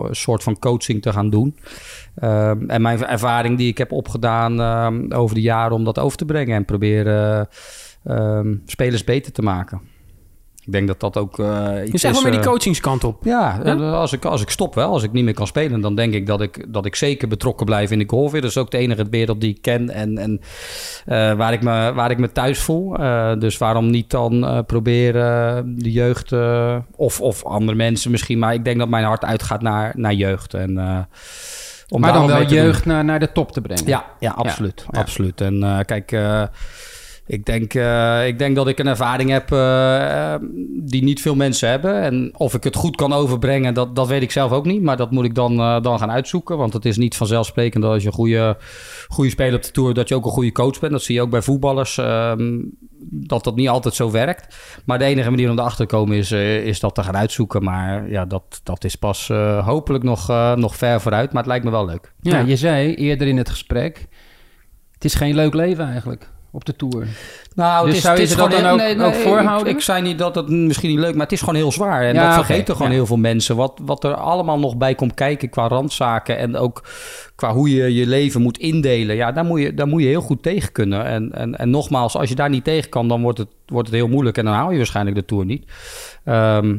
een soort van coaching te gaan doen. Ehm, en mijn ervaring die ik heb opgedaan ehm, over de jaren... om dat over te brengen en proberen ehm, spelers beter te maken. Ik denk dat dat ook eh iets Je zeg is... maar met die eh, coachingskant op. ja, eh, Als, ik, als ik stop wel, als ik niet meer kan spelen, dan denk ik dat ik, dat ik zeker betrokken blijf in de golf. weer. Dat is ook de enige wereld die ik ken en, en waar, ik me, waar ik me thuis voel. Dus waarom niet dan proberen de jeugd of, of andere mensen misschien. Maar ik denk dat mijn hart uitgaat naar, naar jeugd. En om maar dan wel jeugd naar, naar de top te brengen. Ja, ja absoluut. Ja. absoluut. En kijk, ik, denk, eh, ik denk dat ik een ervaring heb eh, eh, die niet veel mensen hebben. En of ik het goed kan overbrengen, dat, dat weet ik zelf ook niet. Maar dat moet ik dan, eh, dan gaan uitzoeken. Want het is niet vanzelfsprekend dat als je een goede, goede speler op de Tour... dat je ook een goede coach bent. Dat zie je ook bij voetballers. ehm, dat dat niet altijd zo werkt. Maar de enige manier om erachter te komen is, eh, is dat te gaan uitzoeken. Maar ja, dat, dat is pas eh, hopelijk nog, eh, nog ver vooruit. Maar het lijkt me wel leuk. Ja, Ja. je zei eerder in het gesprek... het is geen leuk leven eigenlijk op de Tour. Nou, Dus zou je ze dat dan heel- ook- ook voorhouden? Ik, ik zei niet dat het misschien niet leuk, maar het is gewoon heel zwaar. En Ja, dat vergeten gewoon ja. heel veel mensen. Wat, wat er allemaal nog bij komt kijken qua randzaken en ook qua hoe je je leven moet indelen. Ja, daar moet je, daar moet je heel goed tegen kunnen. En, en, en nogmaals, als je daar niet tegen kan, dan wordt het, wordt het heel moeilijk. En dan haal je waarschijnlijk de Tour niet. Ehm,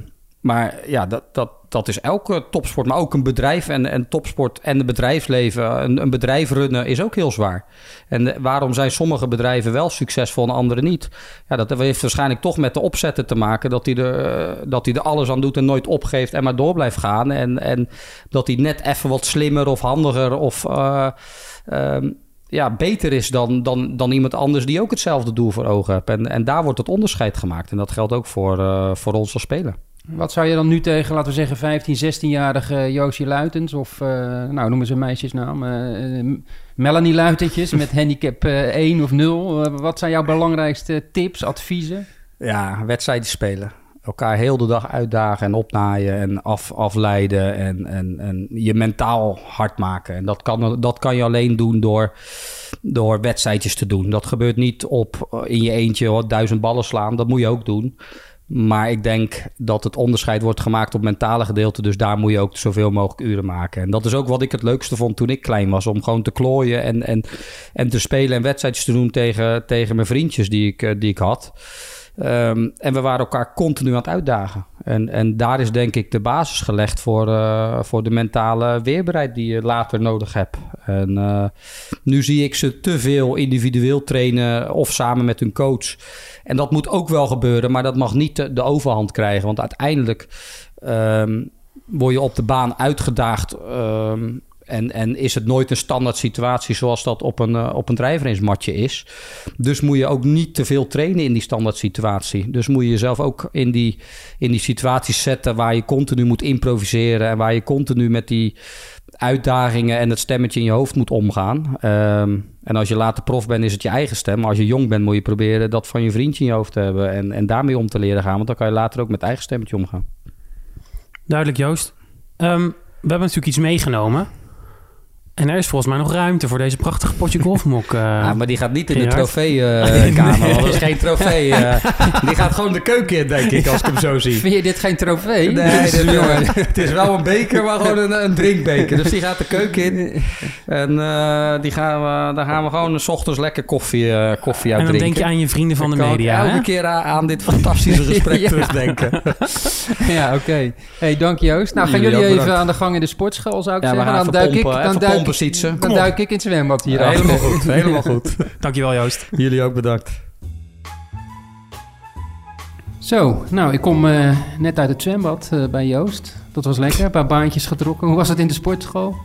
maar ja, dat, dat, dat is elke topsport. Maar ook een bedrijf en, en topsport en het bedrijfsleven. Een, een bedrijf runnen is ook heel zwaar. En waarom zijn sommige bedrijven wel succesvol en andere niet? Ja, dat heeft waarschijnlijk toch met de opzetten te maken. Dat hij er, eh, dat er alles aan doet en nooit opgeeft en maar door blijft gaan. En, en dat hij net even wat slimmer of handiger of eh, ehm, ja, beter is dan, dan, dan iemand anders die ook hetzelfde doel voor ogen heeft. En, en daar wordt het onderscheid gemaakt. En dat geldt ook voor, eh, voor ons als speler. Wat zou je dan nu tegen, laten we zeggen, 15, 16-jarige Joosje Luitens... of, eh, nou, noemen ze een meisjesnaam... eh, eh, Melanie Luitentjes met (laughs) handicap eh 1 of 0. Eh, wat zijn jouw belangrijkste tips, adviezen? Ja, wedstrijden spelen. Elkaar heel de dag uitdagen en opnaaien en af, afleiden en, en, en je mentaal hard maken. En dat kan, dat kan je alleen doen door, door wedstrijdjes te doen. Dat gebeurt niet op in je eentje wat duizend ballen slaan. Dat moet je ook doen. Maar ik denk dat het onderscheid wordt gemaakt op mentale gedeelte. Dus daar moet je ook zoveel mogelijk uren maken. En dat is ook wat ik het leukste vond toen ik klein was. Om gewoon te klooien en, en, en te spelen en wedstrijdjes te doen tegen, tegen mijn vriendjes die ik, eh, die ik had. Ehm, en we waren elkaar continu aan het uitdagen. En, en daar is denk ik de basis gelegd voor, eh, voor de mentale weerbaarheid die je later nodig hebt. En eh, nu zie ik ze te veel individueel trainen of samen met hun coach. En dat moet ook wel gebeuren, maar dat mag niet de, overhand krijgen. Want uiteindelijk ehm, word je op de baan uitgedaagd. ehm, en, en is het nooit een standaard situatie zoals dat op een, uh, op een is. Dus moet je ook niet te veel trainen in die standaard situatie. Dus moet je jezelf ook in die, in die situaties zetten waar je continu moet improviseren. En waar je continu met die uitdagingen en het stemmetje in je hoofd moet omgaan. Um, en als je later prof bent, is het je eigen stem. Maar als je jong bent, moet je proberen dat van je vriendje in je hoofd te hebben. En, en daarmee om te leren gaan. Want dan kan je later ook met eigen stemmetje omgaan. Duidelijk, Joost. Um, we hebben natuurlijk iets meegenomen. En er is volgens mij nog ruimte voor deze prachtige potje golfmok. Uh, ja, maar die gaat niet in de trofeekamer. Uh, nee. Dat is geen trofee. Uh, (laughs) die gaat gewoon de keuken in, denk ik, als ik hem zo zie. Vind je dit geen trofee? Nee, dit, jongen, het is wel een beker, maar gewoon een, een drinkbeker. Dus die gaat de keuken in. En uh, die gaan we, daar gaan we gewoon s ochtends lekker koffie, uh, koffie uit En dan drinken. denk je aan je vrienden van de media, elke hè? keer aan, aan dit fantastische (laughs) gesprek ja. terugdenken. (laughs) ja, oké. Okay. Hey, dank Joost. Nou, gaan jullie, jullie even bedankt. aan de gang in de sportschool, zou ik ja, zeggen. dan duik pompen, ik, dan duik dan duik ik in het zwembad hier ja, Helemaal goed, helemaal goed. (laughs) Dankjewel Joost. Jullie ook bedankt. Zo, nou, ik kom uh, net uit het zwembad uh, bij Joost. Dat was lekker, een paar baantjes getrokken. Hoe was het in de sportschool?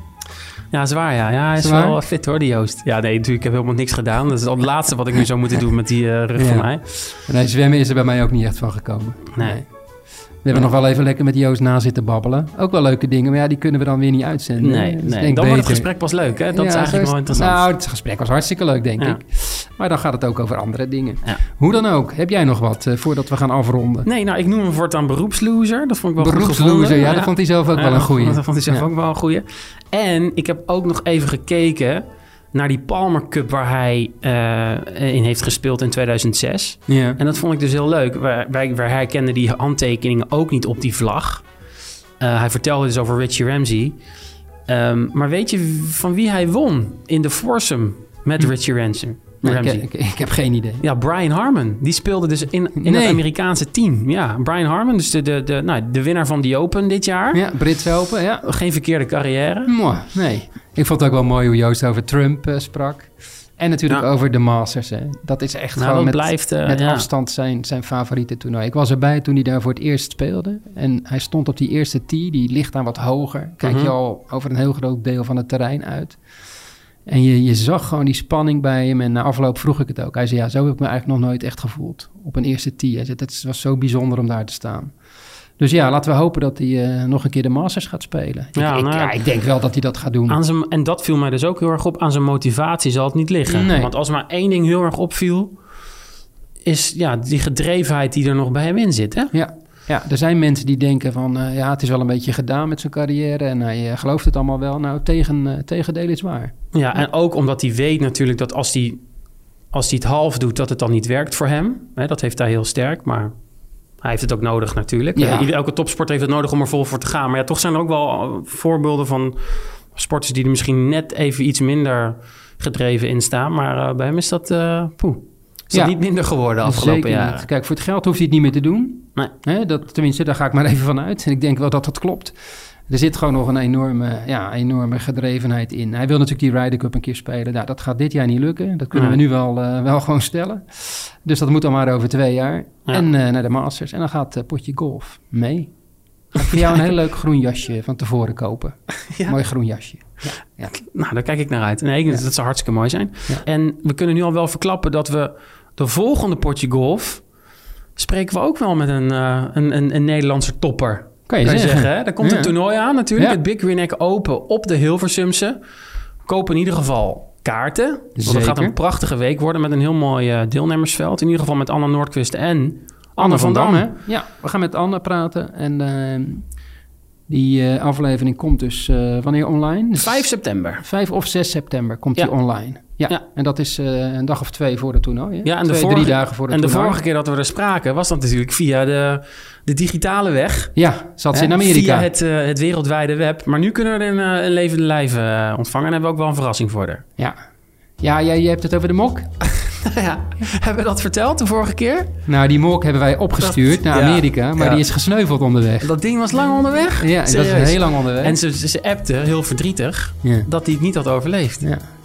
Ja, zwaar ja. Ja, hij is zwaar? wel fit hoor, die Joost. Ja, nee, natuurlijk, ik heb helemaal niks gedaan. Dat is al het laatste wat ik nu zou moeten doen met die uh, rug ja. van mij. Nee, zwemmen is er bij mij ook niet echt van gekomen. Nee. We hebben nog wel even lekker met Joost na zitten babbelen. Ook wel leuke dingen, maar ja, die kunnen we dan weer niet uitzenden. Nee, dus nee. dan wordt het gesprek pas leuk, hè? Dat ja, is eigenlijk wel interessant. Nou, het gesprek was hartstikke leuk, denk ja. ik. Maar dan gaat het ook over andere dingen. Ja. Hoe dan ook, heb jij nog wat uh, voordat we gaan afronden? Nee, nou, ik noem hem voortaan beroepsloser. Dat vond ik wel Beroepsloser, ja, dat vond hij zelf ook wel een goeie. Dat vond hij zelf ook wel een goeie. En ik heb ook nog even gekeken naar die Palmer Cup waar hij uh, in heeft gespeeld in 2006. Ja. En dat vond ik dus heel leuk. Waar, waar, waar hij kende die handtekeningen ook niet op die vlag. Uh, hij vertelde dus over Richie Ramsey. Um, maar weet je van wie hij won in de foursome met hm. Richie? Nee, ik, ik, ik, heb geen idee. Ja, Brian Harmon. Die speelde dus in, in nee. het Amerikaanse team. Ja, Brian Harmon, dus de, de, de, nou, de winnaar van die Open dit jaar. Ja, Brits Open, ja. Geen verkeerde carrière. Mooi, nee. Ik vond het ook wel mooi hoe Joost over Trump uh, sprak. En natuurlijk Ja. over de Masters. Hè. Dat is echt Nou, gewoon met, blijft... eh, met ja. afstand zijn, zijn favoriete toernooi. Ik was erbij toen hij daar voor het eerst speelde. En hij stond op die eerste tee. Die ligt daar wat hoger. Kijk Mhm. je al over een heel groot deel van het terrein uit. En je, je zag gewoon die spanning bij hem. En na afloop vroeg ik het ook. Hij zei, ja, zo heb ik me eigenlijk nog nooit echt gevoeld. Op een eerste tee. Hij zei, het was zo bijzonder om daar te staan. Dus ja, laten we hopen dat hij eh, nog een keer de Masters gaat spelen. Ja, ik, nou ja. ja, ik denk wel dat hij dat gaat doen. Aan zijn, en dat viel mij dus ook heel erg op. Aan zijn motivatie zal het niet liggen. Nee. Want als maar één ding heel erg opviel... is ja, die gedrevenheid die er nog bij hem in zit. Hè? Ja, ja, er zijn mensen die denken van... eh, ja, het is wel een beetje gedaan met zijn carrière... en hij eh, gelooft het allemaal wel. Nou, tegen, tegendeel is waar. Ja, en ook omdat hij weet natuurlijk dat als hij, als hij het half doet... dat het dan niet werkt voor hem. Hè, dat heeft hij heel sterk, maar... Hij heeft het ook nodig natuurlijk. Ja. Elke topsport heeft het nodig om er vol voor te gaan. Maar ja, toch zijn er ook wel eh, voorbeelden van sporters... die er misschien net even iets minder gedreven in staan. Maar eh, bij hem is dat, poeh, is dat niet minder geworden de afgelopen niet. Kijk, voor het geld hoeft hij het niet meer te doen. Nee. Hè, dat, tenminste, daar ga ik maar even van uit. En ik denk wel dat dat klopt. Er zit gewoon nog een enorme, ja, enorme gedrevenheid in. Hij wil natuurlijk die Ryder Cup een keer spelen. Nou, dat gaat dit jaar niet lukken. Dat kunnen we nu wel, eh, wel gewoon stellen. Dus dat moet dan maar over twee jaar. Ja. En eh, naar de Masters. En dan gaat eh, Potje Golf mee. Ga ik voor jou een heel leuk groen jasje van tevoren kopen. (laughs) Ja. Mooi groen jasje. Nou, daar kijk ik naar uit. Nee, dat zou hartstikke mooi zijn. En we kunnen nu al wel verklappen dat we de volgende potje golf... spreken we ook wel met een, een, een, een Nederlandse topper. Kan je, Kan zeggen. zeggen, hè? Er komt Ja. een toernooi aan natuurlijk. Ja. Het Big Green Open op de Hilversumse. Koop in ieder geval kaarten. Want het gaat een prachtige week worden met een heel mooi eh, deelnemersveld. In ieder geval met Anna Noordquist en Anne, van Dam. hè? Ja, we gaan met Anne praten. En eh, die eh, aflevering komt dus eh, wanneer online? 5 september. 5 of 6 september komt Ja. die online. Ja, Ja. en dat is eh, een dag of twee voor het toernooi. Hè? Ja, en de twee, vorige- drie dagen voor het En de vorige keer dat we er spraken was dat natuurlijk via de, de digitale weg. Ja, zat ze in Amerika. Via het, het wereldwijde web. Maar nu kunnen we er een, een levende lijf ontvangen. En hebben we ook wel een verrassing voor haar. Ja, ja jij, jij hebt het over de mok. (laughs) (laughs) ja, hebben we dat verteld de vorige keer? Nou, die mok hebben wij opgestuurd Dat- naar ja. Amerika, maar Ja. die is gesneuveld onderweg. Dat ding was lang onderweg? Ja, dat is heel lang onderweg. En ze, ze, appte, heel verdrietig, dat hij het niet had overleefd.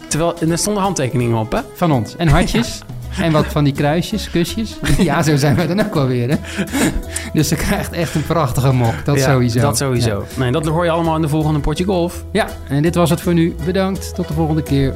Terwijl, en er stonden handtekeningen op, hè? Van ons. En hartjes. en wat van die kruisjes, kusjes. (laughs) Ja, zo zijn wij dan ook wel weer, hè. (laughs) Dus ze krijgt echt een prachtige mok. Dat Ja, sowieso. Dat sowieso. Nee, dat hoor je allemaal in de volgende potje golf. Ja, en dit was het voor nu. Bedankt. Tot de volgende keer.